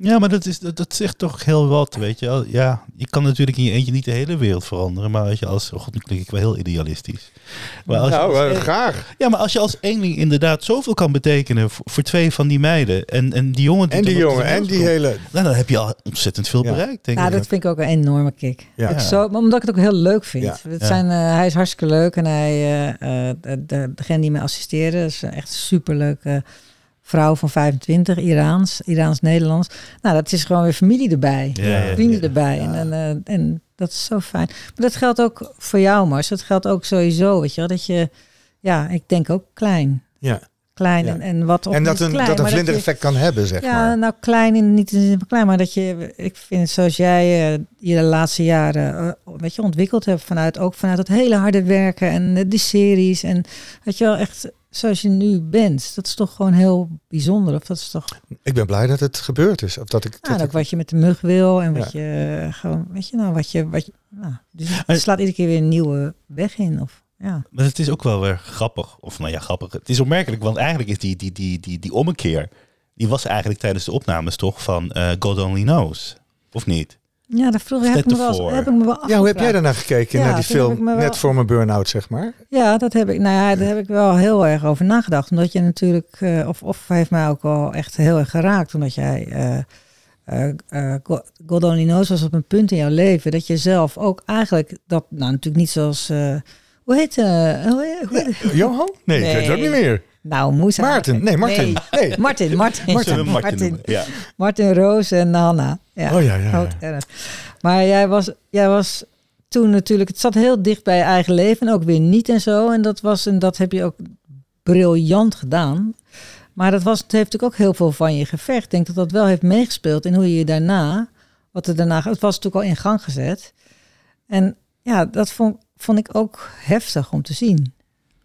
Ja, maar dat, is, dat, dat zegt toch heel wat, weet je wel. Ja, je kan natuurlijk in je eentje niet de hele wereld veranderen. Maar als je als... Oh god, nu klink ik wel heel idealistisch. Maar als je Nou, als- eh, graag. ja, maar als je als eenling inderdaad zoveel kan betekenen voor, voor twee van die meiden. En, en die jongen... En die dan op jongen, en die hele... Nou, dan heb je al ontzettend veel Ja. bereikt, denk Nou, ik. dat vind ik ook een enorme kick. Ja. Zo, omdat ik het ook heel leuk vind. Ja. Het zijn, eh, hij is hartstikke leuk en hij, eh, eh, de- degene die me assisteren is een echt superleuke vrouw van 25, Iraans, Iraans-Nederlands. Nou, dat is gewoon weer familie erbij. Ja, ja, Vrienden ja. erbij. Ja. En, en, eh, en dat is zo fijn. Maar dat geldt ook voor jou, Mars. Dat geldt ook sowieso, weet je wel. Dat je, ja, ik denk ook klein. Ja. Klein Ja. en, en wat of En dat een, klein, dat een vlindereffect kan hebben, zeg ja, maar. nou klein in niet in de zin van klein, maar dat je, ik vind zoals jij eh, je de laatste jaren, eh, weet je, ontwikkeld hebt vanuit ook vanuit het hele harde werken en de series en weet je wel echt zoals je nu bent, dat is toch gewoon heel bijzonder. Of dat is toch, Ik ben blij dat het gebeurd is. Of dat ik, nou, dat ook ik- wat je met de mug wil en wat Ja. je eh, gewoon, weet je nou, wat je, wat je, nou, dus Maar- het slaat iedere keer weer een nieuwe weg in. Of ja, Maar het is ook wel weer grappig. Of nou ja, grappig. Het is opmerkelijk, want eigenlijk is die, die, die, die, die ommekeer... die was eigenlijk tijdens de opnames toch van eh, God Only Knows. Of niet? Ja, daar vroeger heb ik, me wel, heb ik me wel Ja, hoe heb jij daarnaar gekeken, Ja, naar die film? wel- Net voor mijn burn-out, zeg maar. Ja, dat heb ik. Nou ja, daar heb ik wel heel erg over nagedacht. Omdat je natuurlijk, eh, of, of heeft mij ook wel echt heel erg geraakt. Omdat jij, eh eh, eh, God Only Knows was op een punt in jouw leven dat je zelf ook eigenlijk dat, nou natuurlijk niet zoals, hoe heet, hoe heet- heet- Johan? Nee, ik weet het ook Nee. niet meer. Nou moest Maarten. Nee, Martin. Nee. Martin, Martin, Martin. Martin Martin? Ja. Martin Roos en Hanna. Ja. Oh ja, ja. Maar jij was, jij was toen natuurlijk, het zat heel dicht bij je eigen leven en ook weer niet en zo. En dat was, en dat heb je ook briljant gedaan. Maar dat was, het heeft natuurlijk ook heel veel van je gevecht. Ik denk dat dat wel heeft meegespeeld in hoe je je daarna, wat er daarna, het was natuurlijk al in gang gezet. En ja, dat vond, vond ik ook heftig om te zien.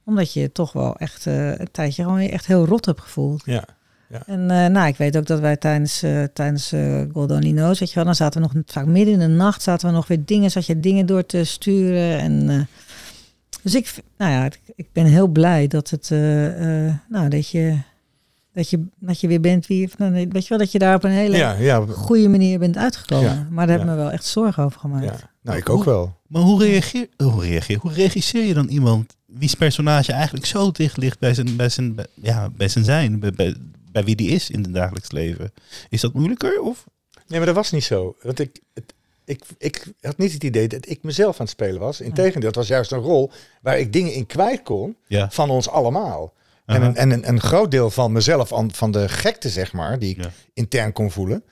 Omdat je toch wel echt eh, een tijdje gewoon je echt heel rot hebt gevoeld. Ja. En eh, nou, ik weet ook dat wij tijdens, eh tijdens God Only Knows, weet je wel, dan zaten we nog vaak midden in de nacht, zaten we nog weer dingen, zat je dingen door te sturen. En, eh, dus ik, nou ja, ik, ben heel blij dat het, eh, eh, nou, dat je, dat je, dat je weer bent wie, nou, weet je wel, dat je daar op een hele Ja, ja, goede manier bent uitgekomen. Ja, Maar daar heb ik ja. me wel echt zorgen over gemaakt. ja. Nou, ik ook wel. Maar hoe reageer, hoe reageer, hoe regisseer je dan iemand wie's personage eigenlijk zo dicht ligt bij zijn, bij zijn, bij- ja, bij zijn zijn, bij, bij, bij wie die is in het dagelijks leven? Is dat moeilijker? Of? Nee, maar dat was niet zo. Want ik, het, ik, ik had niet het idee dat ik mezelf aan het spelen was. Integendeel, het was juist een rol waar ik dingen in kwijt kon Ja. van ons allemaal. En, een, en een, een groot deel van mezelf, van de gekte zeg maar, die ik Ja. intern kon voelen.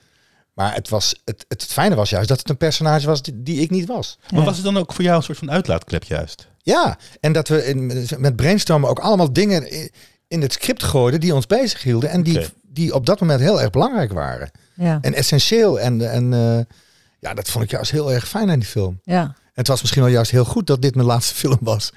Maar het, was, het, het fijne was juist dat het een personage was die, die ik niet was. Maar was het dan ook voor jou een soort van uitlaatklep juist? Ja, en dat we in, met brainstormen ook allemaal dingen in, het script gooiden die ons bezig hielden. En die, die op dat moment heel erg belangrijk waren. Ja, En essentieel. En, en eh, ja, dat vond ik juist heel erg fijn aan die film. ja. En het was misschien wel juist heel goed dat dit mijn laatste film was.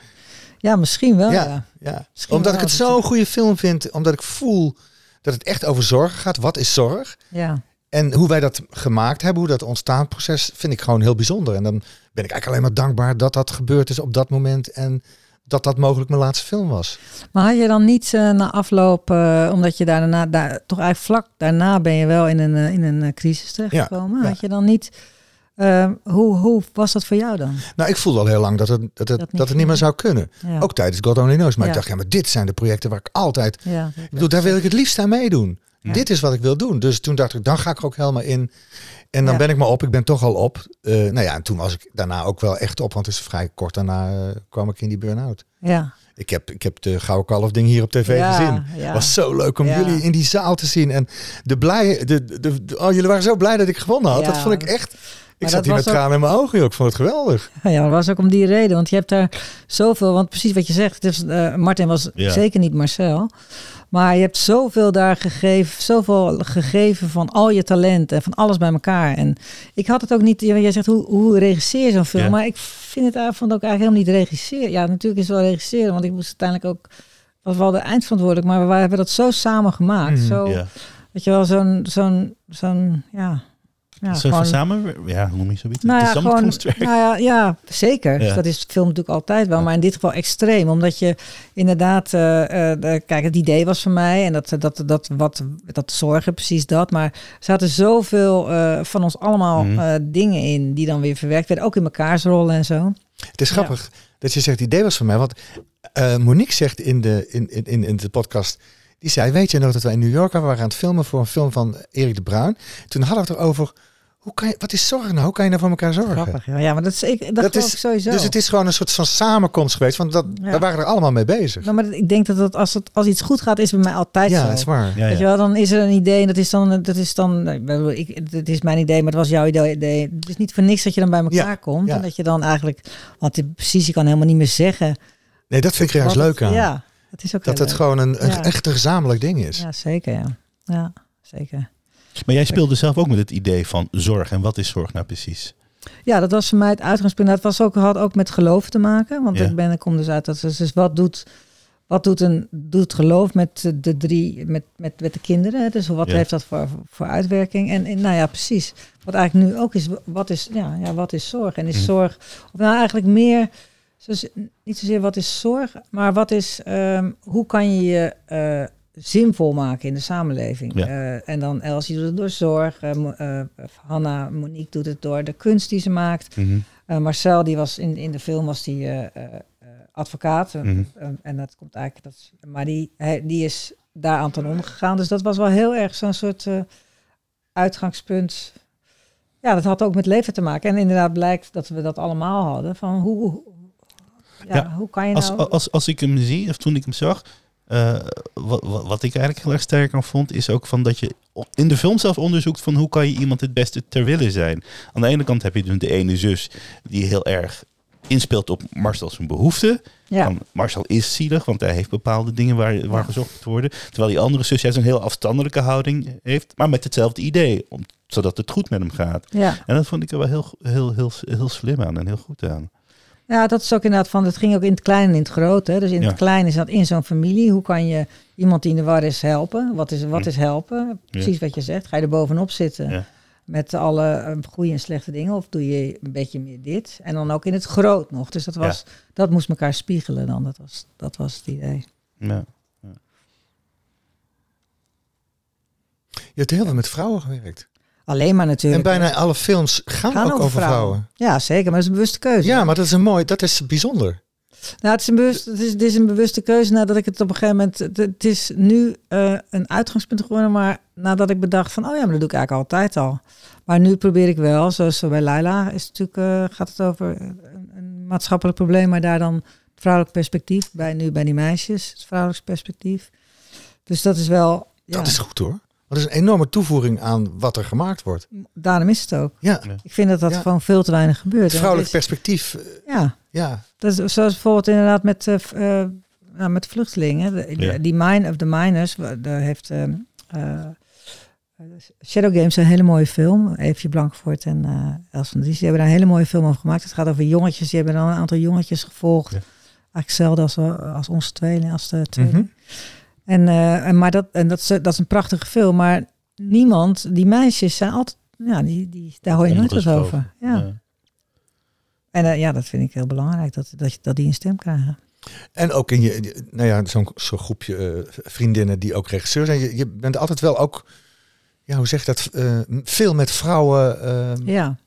ja misschien wel. Ja. ja, ja. Misschien Omdat wel, ik het zo'n het- goede film vind. Omdat ik voel dat het echt over zorgen gaat. Wat is zorg? ja. En hoe wij dat gemaakt hebben, hoe dat ontstaanproces, vind ik gewoon heel bijzonder. En dan ben ik eigenlijk alleen maar dankbaar dat dat gebeurd is op dat moment. En dat dat mogelijk mijn laatste film was. Maar had je dan niet eh, na afloop, eh, omdat je daarna, daar, toch eigenlijk vlak daarna ben je wel in een, eh, in een crisis terechtgekomen. ja. Had je dan niet, hoe, hoe was dat voor jou dan? Nou, ik voelde al heel lang dat het, dat het, Dat dat niet het niet meer zou kunnen. Ja. Ook tijdens God Only Knows. Maar ik dacht, ja, maar dit zijn de projecten waar ik altijd... ja. Ik bedoel, daar wil ik het liefst aan meedoen. Dit is wat ik wil doen. Dus toen dacht ik, dan ga ik er ook helemaal in. En dan Ja. ben ik maar op. Ik ben toch al op. Eh, nou ja, en toen was ik daarna ook wel echt op. Want het is vrij kort daarna eh, kwam ik in die burn-out. Ja. Ik heb, ik heb de Gouden Kalf ding hier op tv Ja, gezien. ja. was zo leuk om Ja. jullie in die zaal te zien. En de blij, de, de, de- oh, jullie waren zo blij dat ik gewonnen had. Ja. Dat vond ik echt... Ik Maar zat dat hier met ook- tranen in mijn ogen. joh. Ik vond het geweldig. Ja, dat was ook om die reden. Want je hebt daar zoveel, want precies wat je zegt, het is, eh, Martin was Ja. zeker niet Marcel. Maar je hebt zoveel daar gegeven, zoveel gegeven van al je talent en van alles bij elkaar. En ik had het ook niet, jij zegt hoe, hoe regisseer je zo'n film? Ja. Maar ik vind het eigenlijk, vond het ook eigenlijk helemaal niet regisseren. Ja, natuurlijk is het wel regisseren, want ik moest uiteindelijk ook, was wel de eindverantwoordelijk, maar we hebben dat zo samen gemaakt. Mhm. Zo, Ja. weet je wel, zo'n, zo'n, zo'n, ja, Ja, Een soort van samen, ja, hoe noem je zoiets? Nou ja, gewoon, nou ja, ja, zeker. Ja. Dat is film natuurlijk altijd wel, maar in dit geval extreem. Omdat je inderdaad, eh, eh, kijk, het idee was van mij en dat, dat, dat, wat, dat zorgen, precies dat. Maar er zaten zoveel eh, van ons allemaal Mhm. eh, dingen in die dan weer verwerkt werden. Ook in mekaars rollen en zo. Het is grappig dat je zegt, het idee was van mij. Want eh, Monique zegt in de, in, in, in, in de podcast, die zei, weet je nog dat wij in New York waren, we waren aan het filmen voor een film van Erik de Bruin. Toen hadden we het erover, hoe kan je, wat is zorgen nou? Hoe kan je nou voor elkaar zorgen? Grappig, ja. ja maar dat is, ik, dat, Dat geloof is- ik sowieso. Dus het is gewoon een soort van samenkomst geweest. Want dat, Ja. we waren er allemaal mee bezig. Nou, maar ik denk dat het, als, het, als iets goed gaat, is het bij mij altijd ja, zo. dat is waar. Ja, Weet je wel, dan is er een idee en dat is dan, dat is dan, nee, ik het is mijn idee, maar het was jouw idee. Het is niet voor niks dat je dan bij elkaar Ja, komt ja. en dat je dan eigenlijk, want precies, je kan helemaal niet meer zeggen. Nee, dat vind ik er juist leuk aan. Ja, dat is ook dat het leuk. gewoon een, een Ja. echt een gezamenlijk ding is. Ja, zeker, ja. Ja, zeker. Maar jij speelde zelf ook met het idee van zorg. En wat is zorg nou precies? Ja, dat was voor mij het uitgangspunt. Dat was ook, had ook met geloof te maken. Want Ja. ik ben, ik kom dus uit dat dus, dus wat doet, wat doet een doet geloof met de drie, met, met, met de kinderen. Dus wat Ja. heeft dat voor, voor uitwerking? En, en nou ja, precies. Wat eigenlijk nu ook is, wat is, ja, ja, wat is zorg? En is Mhm. zorg, of nou eigenlijk meer, niet zozeer wat is zorg, maar wat is, ehm, hoe kan je je eh, zinvol maken in de samenleving? Ja. Eh, en dan Elsie doet het door zorg, eh, Hanna, Monique doet het door de kunst die ze maakt. Mhm. Uh, Marcel, die was in, in de film was die advocaat. Uh, Mhm. uh, en dat komt eigenlijk. Dat, is- maar die, hij, die is daar aan ten onder gegaan. Dus dat was wel heel erg zo'n soort uitgangspunt. Ja, dat had ook met leven te maken. En inderdaad blijkt dat we dat allemaal hadden. Van hoe, ja, Ja, hoe kan je Als, nou... als, als ik hem zie, of toen ik hem zag, eh, wat, ik eigenlijk heel erg sterk aan vond, is ook van dat je in de film zelf onderzoekt van hoe kan je iemand het beste ter wille zijn. Aan de ene kant heb je dus de ene zus die heel erg inspeelt op Marcel zijn behoeften. ja, Marcel is zielig, want hij heeft bepaalde dingen waar, waar gezocht moet worden. Terwijl die andere zus juist een heel afstandelijke houding heeft, maar met hetzelfde idee, om, zodat het goed met hem gaat. ja. En dat vond ik er wel heel, heel, heel, heel slim aan en heel goed aan. Ja, dat is ook inderdaad van, het ging ook in het klein en in het groot. Hè. Dus in Ja. het klein is dat in zo'n familie. Hoe kan je iemand die in de war is helpen? Wat is, wat Hm. is helpen? Precies wat je zegt. Ga je er bovenop zitten Ja. met alle eh, goede en slechte dingen? Of doe je een beetje meer dit? En dan ook in het groot nog. Dus dat, was, dat moest elkaar spiegelen dan. Dat was, dat was het idee. Ja. Je hebt heel veel met vrouwen gewerkt. Alleen maar En natuurlijk. bijna alle films gaan, gaan ook over vrouwen. Ja, zeker. Maar dat is een bewuste keuze. Ja, maar dat is een mooi, dat is bijzonder. Nou, het is, een bewust, het, is, het is een bewuste keuze nadat ik het op een gegeven moment... Het, het is nu eh, een uitgangspunt geworden, maar nadat ik bedacht van... Oh ja, maar dat doe ik eigenlijk altijd al. Maar nu probeer ik wel, zoals bij Laila, is het natuurlijk, eh, gaat het over een, een maatschappelijk probleem, maar daar dan het vrouwelijk perspectief. Bij, nu bij die meisjes, het vrouwelijk perspectief. Dus dat is wel... Ja, Dat is goed hoor. Dat is een enorme toevoeging aan wat er gemaakt wordt. daarom is het ook. Ja, Ik vind dat dat Ja. gewoon veel te weinig gebeurt. het vrouwelijk is- perspectief. eh, Ja, Ja, Dat is zoals bijvoorbeeld inderdaad met, eh, eh, nou, met vluchtelingen. De- Ja. Die Mine of the Miners, daar heeft Shadow Games een hele mooie film. Eefje Blankvoort en eh Els van Dries, die hebben daar een hele mooie film over gemaakt. Het gaat over jongetjes, die hebben dan een aantal jongetjes gevolgd. Ja. Eigenlijk hetzelfde als, als onze tweeling, als de tweeling. Mhm. En, eh, en, maar dat, en dat, is, dat is een prachtige film, maar niemand, die meisjes zijn altijd, ja, die, die, daar hoor je nooit wat over. Ja. En eh, ja, dat vind ik heel belangrijk, dat, dat, dat die een stem krijgen. En ook in je, nou ja, zo'n zo'n groepje eh, vriendinnen die ook regisseur zijn. Je, je bent altijd wel ook, ja, hoe zeg je dat, veel met vrouwen Ja,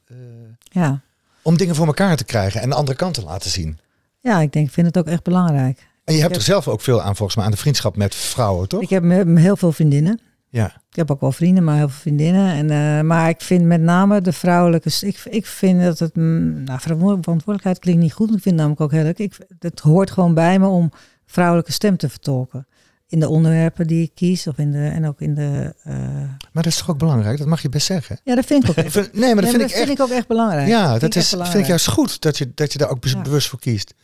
ja. om dingen voor elkaar te krijgen en de andere kant te laten zien. Ja, ik denk, ik vind het ook echt belangrijk. En je hebt heb- er zelf ook veel aan, volgens mij, aan de vriendschap met vrouwen, toch? Ik heb heel veel vriendinnen. Ja. Ik heb ook wel vrienden, maar heel veel vriendinnen. En, eh, maar ik vind met name de vrouwelijke... Ik, ik vind dat het... mm, Nou, verantwo- verantwoordelijkheid klinkt niet goed. Ik vind het namelijk ook heel leuk. Ik, het hoort gewoon bij me om vrouwelijke stem te vertolken. In de onderwerpen die ik kies. Of in de, en ook in de... eh, Maar dat is toch ook belangrijk? Dat mag je best zeggen. Ja, dat vind ik ook Ik echt, vind- nee, maar dat Nee, vind ik echt... ook echt belangrijk. Ja, Vind dat ik is, echt vind ik juist goed dat je, dat je daar ook Ja. bewust voor kiest.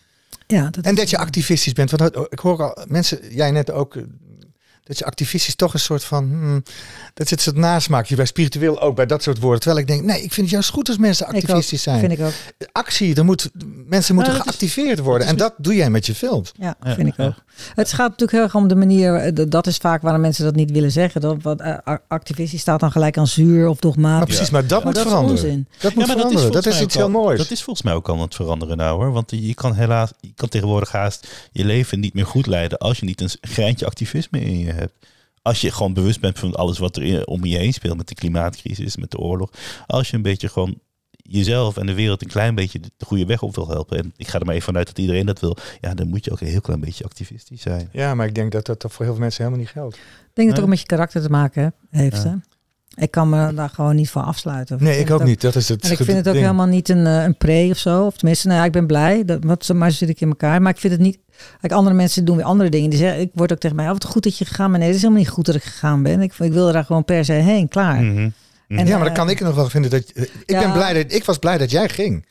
Ja, dat En dat je activistisch bent. Want ik hoor al mensen, jij net ook, dat je activistisch toch een soort van, hmm, dat zit het nasmaakje bij spiritueel ook bij dat soort woorden. Terwijl ik denk, nee, ik vind het juist goed als mensen Ik ook, activistisch zijn. Vind ik ook. Actie, er moet, mensen moeten Nou, is- geactiveerd worden. En dat doe jij met je films. Ja, Ja, vind ik ook. Het gaat natuurlijk heel erg om de manier, eh, dat is vaak waarom mensen dat niet willen zeggen. Dat, wat, eh, activistisch staat dan gelijk aan zuur of Maar dogmatisch. precies, maar dat Maar moet dat is veranderen. onzin. Dat moet Ja, maar dat is, veranderen. Dat is, iets heel al- moois. Dat is volgens mij ook al aan het veranderen nou hoor. Want je kan helaas, je kan tegenwoordig haast je leven niet meer goed leiden als je niet een greintje activisme in je hebt. Als je gewoon bewust bent van alles wat er in- om je heen speelt met de klimaatcrisis, met de oorlog. Als je een beetje gewoon jezelf en de wereld een klein beetje de goede weg op wil helpen. En ik ga er maar even vanuit dat iedereen dat wil. Ja, dan moet je ook een heel klein beetje activistisch zijn. Ja, maar ik denk dat dat voor heel veel mensen helemaal niet geldt. Ik denk dat het Nee. ook met je karakter te maken he- heeft. Ja. Hè? Ik kan me daar gewoon niet van afsluiten. Nee, ik ook niet. Dat is het En ik vind het ook ding. helemaal niet een, eh, een pre of zo. Of tenminste, nou, ja, ik ben blij. Dat, wat, maar zit ik in elkaar. Maar ik vind het niet... Kijk, andere mensen doen weer andere dingen. Die zeggen, ik word ook tegen mij, oh, wat goed dat je gegaan bent. Nee, het is helemaal niet goed dat ik gegaan ben. Ik, ik wilde daar gewoon per se heen. Klaar. Mhm. En, ja, maar dan eh, kan ik nog wel vinden dat... Ik, Ja. ben blij dat, ik was blij dat jij ging.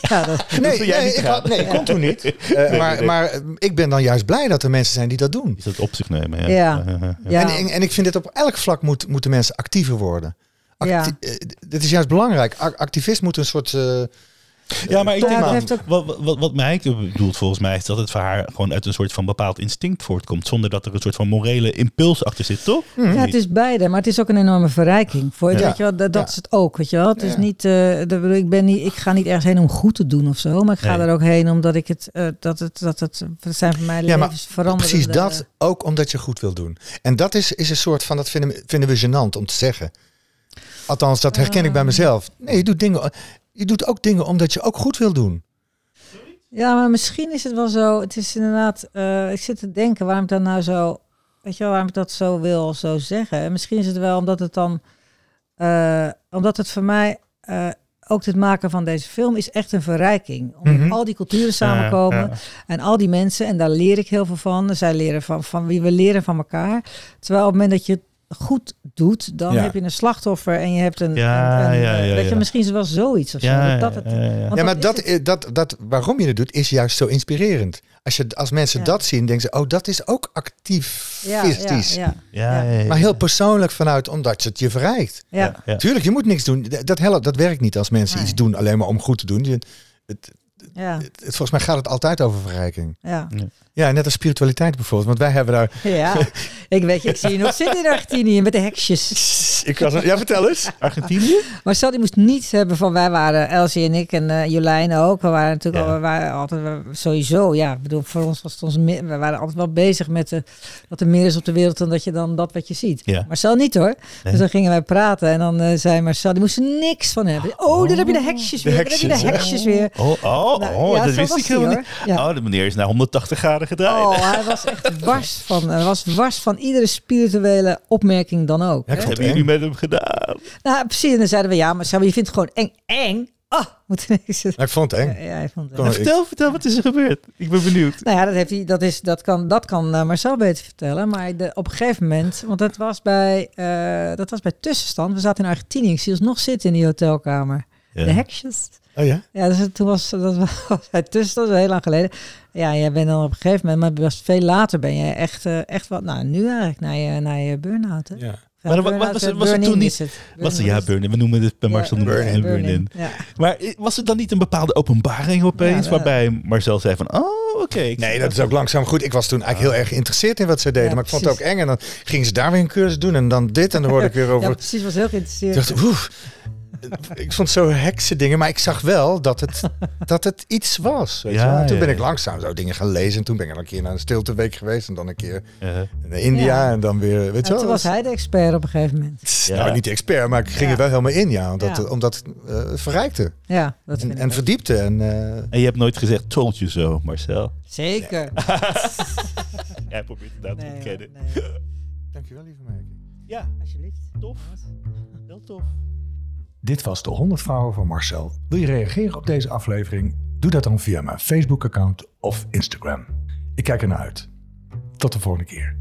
Ja, dat, Nee, zou jij nee, niet ik, had- nee, ik kon toen niet. Eh, maar, nee. maar eh, ik ben dan juist blij dat er mensen zijn die dat doen. Is dat op zich nemen? Ja. Ja. ja. ja. En, en, en ik vind het op elk vlak moet, moeten mensen actiever worden. Acti Ja. eh, Dit is juist belangrijk. Activist moet een soort... eh, Ja, maar ik Ja, denk, ook- wat, wat, wat mij bedoelt volgens mij is dat het voor haar gewoon uit een soort van bepaald instinct voortkomt. Zonder dat er een soort van morele impuls achter zit, toch? ja, het is beide, maar het is ook een enorme verrijking. Voor, Ja. weet je wel, dat, dat Ja. is het ook, weet je wel. Het is Ja. niet, eh, ik, ben niet, ik ga niet ergens heen om goed te doen of zo, maar ik ga Nee. er ook heen omdat ik het, eh, dat het, dat het, dat zijn voor mij Ja, maar levensveranderende... precies dat, ook omdat je goed wil doen. En dat is, is een soort van, dat vinden, we- vinden we gênant om te zeggen. Althans, dat herken ik bij mezelf. Nee, je doet, dingen, je doet ook dingen omdat je ook goed wil doen. Ja, maar misschien is het wel zo. Het is inderdaad. eh, ik zit te denken waarom ik dan nou zo. Weet je wel, waarom ik dat zo wil zo zeggen. En misschien is het wel omdat het dan. eh, omdat het voor mij. eh, ook het maken van deze film is echt een verrijking. Omdat Mhm. al die culturen samenkomen. Ja, ja. En al die mensen. En daar leer ik heel veel van. Zij leren van, van wie we leren van elkaar. Terwijl op het moment dat je goed doet, dan Ja. heb je een slachtoffer en je hebt een. Ja, een, een, ja, ja, weet je, ja. misschien is het wel zoiets of zo. Ja, dat ja, het, ja, ja. want ja, maar dat, het. dat, dat, waarom je het doet, is juist zo inspirerend. Als, je, als mensen Ja. dat zien, denken ze, oh, dat is ook ja, activistisch. ja, Ja, ja, ja. Maar heel persoonlijk vanuit, omdat het je verrijkt. ja. ja. Ja. Tuurlijk, je moet niks doen. Dat, dat, helpt, dat werkt niet als mensen Nee. iets doen alleen maar om goed te doen. Je, het, ja. het, volgens mij gaat het altijd over verrijking. ja. Ja, net als spiritualiteit bijvoorbeeld. Want wij hebben daar... Ja, ik weet je, ik zie je nog zitten in Argentinië met de heksjes. Ik was, ja, vertel eens. Argentinië? Marcel die moest niets hebben van wij waren, Elsie en ik en eh, Jolijn ook. We waren natuurlijk Ja. al, we waren altijd we- sowieso, ja, ik bedoel, voor ons was het ons, meer- we waren altijd wel bezig met de, dat er meer is op de wereld dan dat je dan dat wat je ziet. Ja. Marcel niet hoor. Dus dan gingen wij praten en dan eh, zei Marcel, die moest er niks van hebben. Oh, daar heb je de heksjes weer, daar heb je de heksjes, heksjes weer. Oh, oh, Nou, oh ja, dat wist ik helemaal niet. Ja. Oh, de meneer is naar 180 graden gedraaid. Oh, hij was echt wars van, hij was wars van iedere spirituele opmerking dan ook. Ja, ik hebben jullie met hem gedaan? Nou, precies. En dan zeiden we, ja, maar Sam, je vindt het gewoon eng. Eng? Ah, moet niks. Ja, Ja, ik vond het eng. ja, hij vond het eng. vertel, vertel, wat is er gebeurd? Ik ben benieuwd. Nou ja, dat, heeft hij, dat, is, dat kan, dat kan eh, Marcel beter vertellen. Maar de, op een gegeven moment, want dat was bij, eh, dat was bij tussenstand. We zaten in Argentinië. Ik zie ons nog zitten in die hotelkamer. Ja. De heksjes. Oh ja? Ja, dus toen was dat was tussenstand, dat is heel lang geleden. Ja, jij bent dan op een gegeven moment, maar was veel later ben je echt, eh, echt wat, nou nu eigenlijk, naar je, naar je burn-out. Hè? Ja. Ja, Maar wat- was eh, het- was het burn-in toen niet- het. Was er, Burn-in ja, is- burn We noemen het bij Marcel Ja, het burn-in, burn-in. Ja. Maar eh, was het dan niet een bepaalde openbaring opeens, Ja, waarbij Marcel zei van, oh, oké. ik Nee, dat is ook langzaam goed. Ik was toen eigenlijk heel erg geïnteresseerd in wat ze deden. Ja, maar ik vond het ook eng. En dan gingen ze daar weer een cursus doen. En dan dit. En dan hoorde ik weer Ja, over... precies, was heel Ik geïnteresseerd. dacht, oeh. Ik vond zo heksen dingen. Maar ik zag wel dat het, dat het iets was. Weet Ja, je wel. En toen ben ik langzaam zo dingen gaan lezen. En toen ben ik een keer naar een stilteweek geweest. En dan een keer naar India. Ja. En dan weer... Weet je wel. toen was hij de expert op een gegeven moment. Nou, niet de expert. Maar ik ging Ja. er wel helemaal in. Ja, omdat, Ja. omdat het eh, verrijkte. Ja, dat vind En, ik en verdiepte. En, eh, en je hebt nooit gezegd, told you zo, Marcel. Zeker. Jij probeert het nou te Nee, ontkennen. nee. Dankjewel, lieve Meike. Ja, Alsjeblieft. tof. Heel tof. Dit was de 100 vrouwen van Marcel. Wil je reageren op deze aflevering? Doe dat dan via mijn Facebook-account of Instagram. Ik kijk ernaar uit. Tot de volgende keer.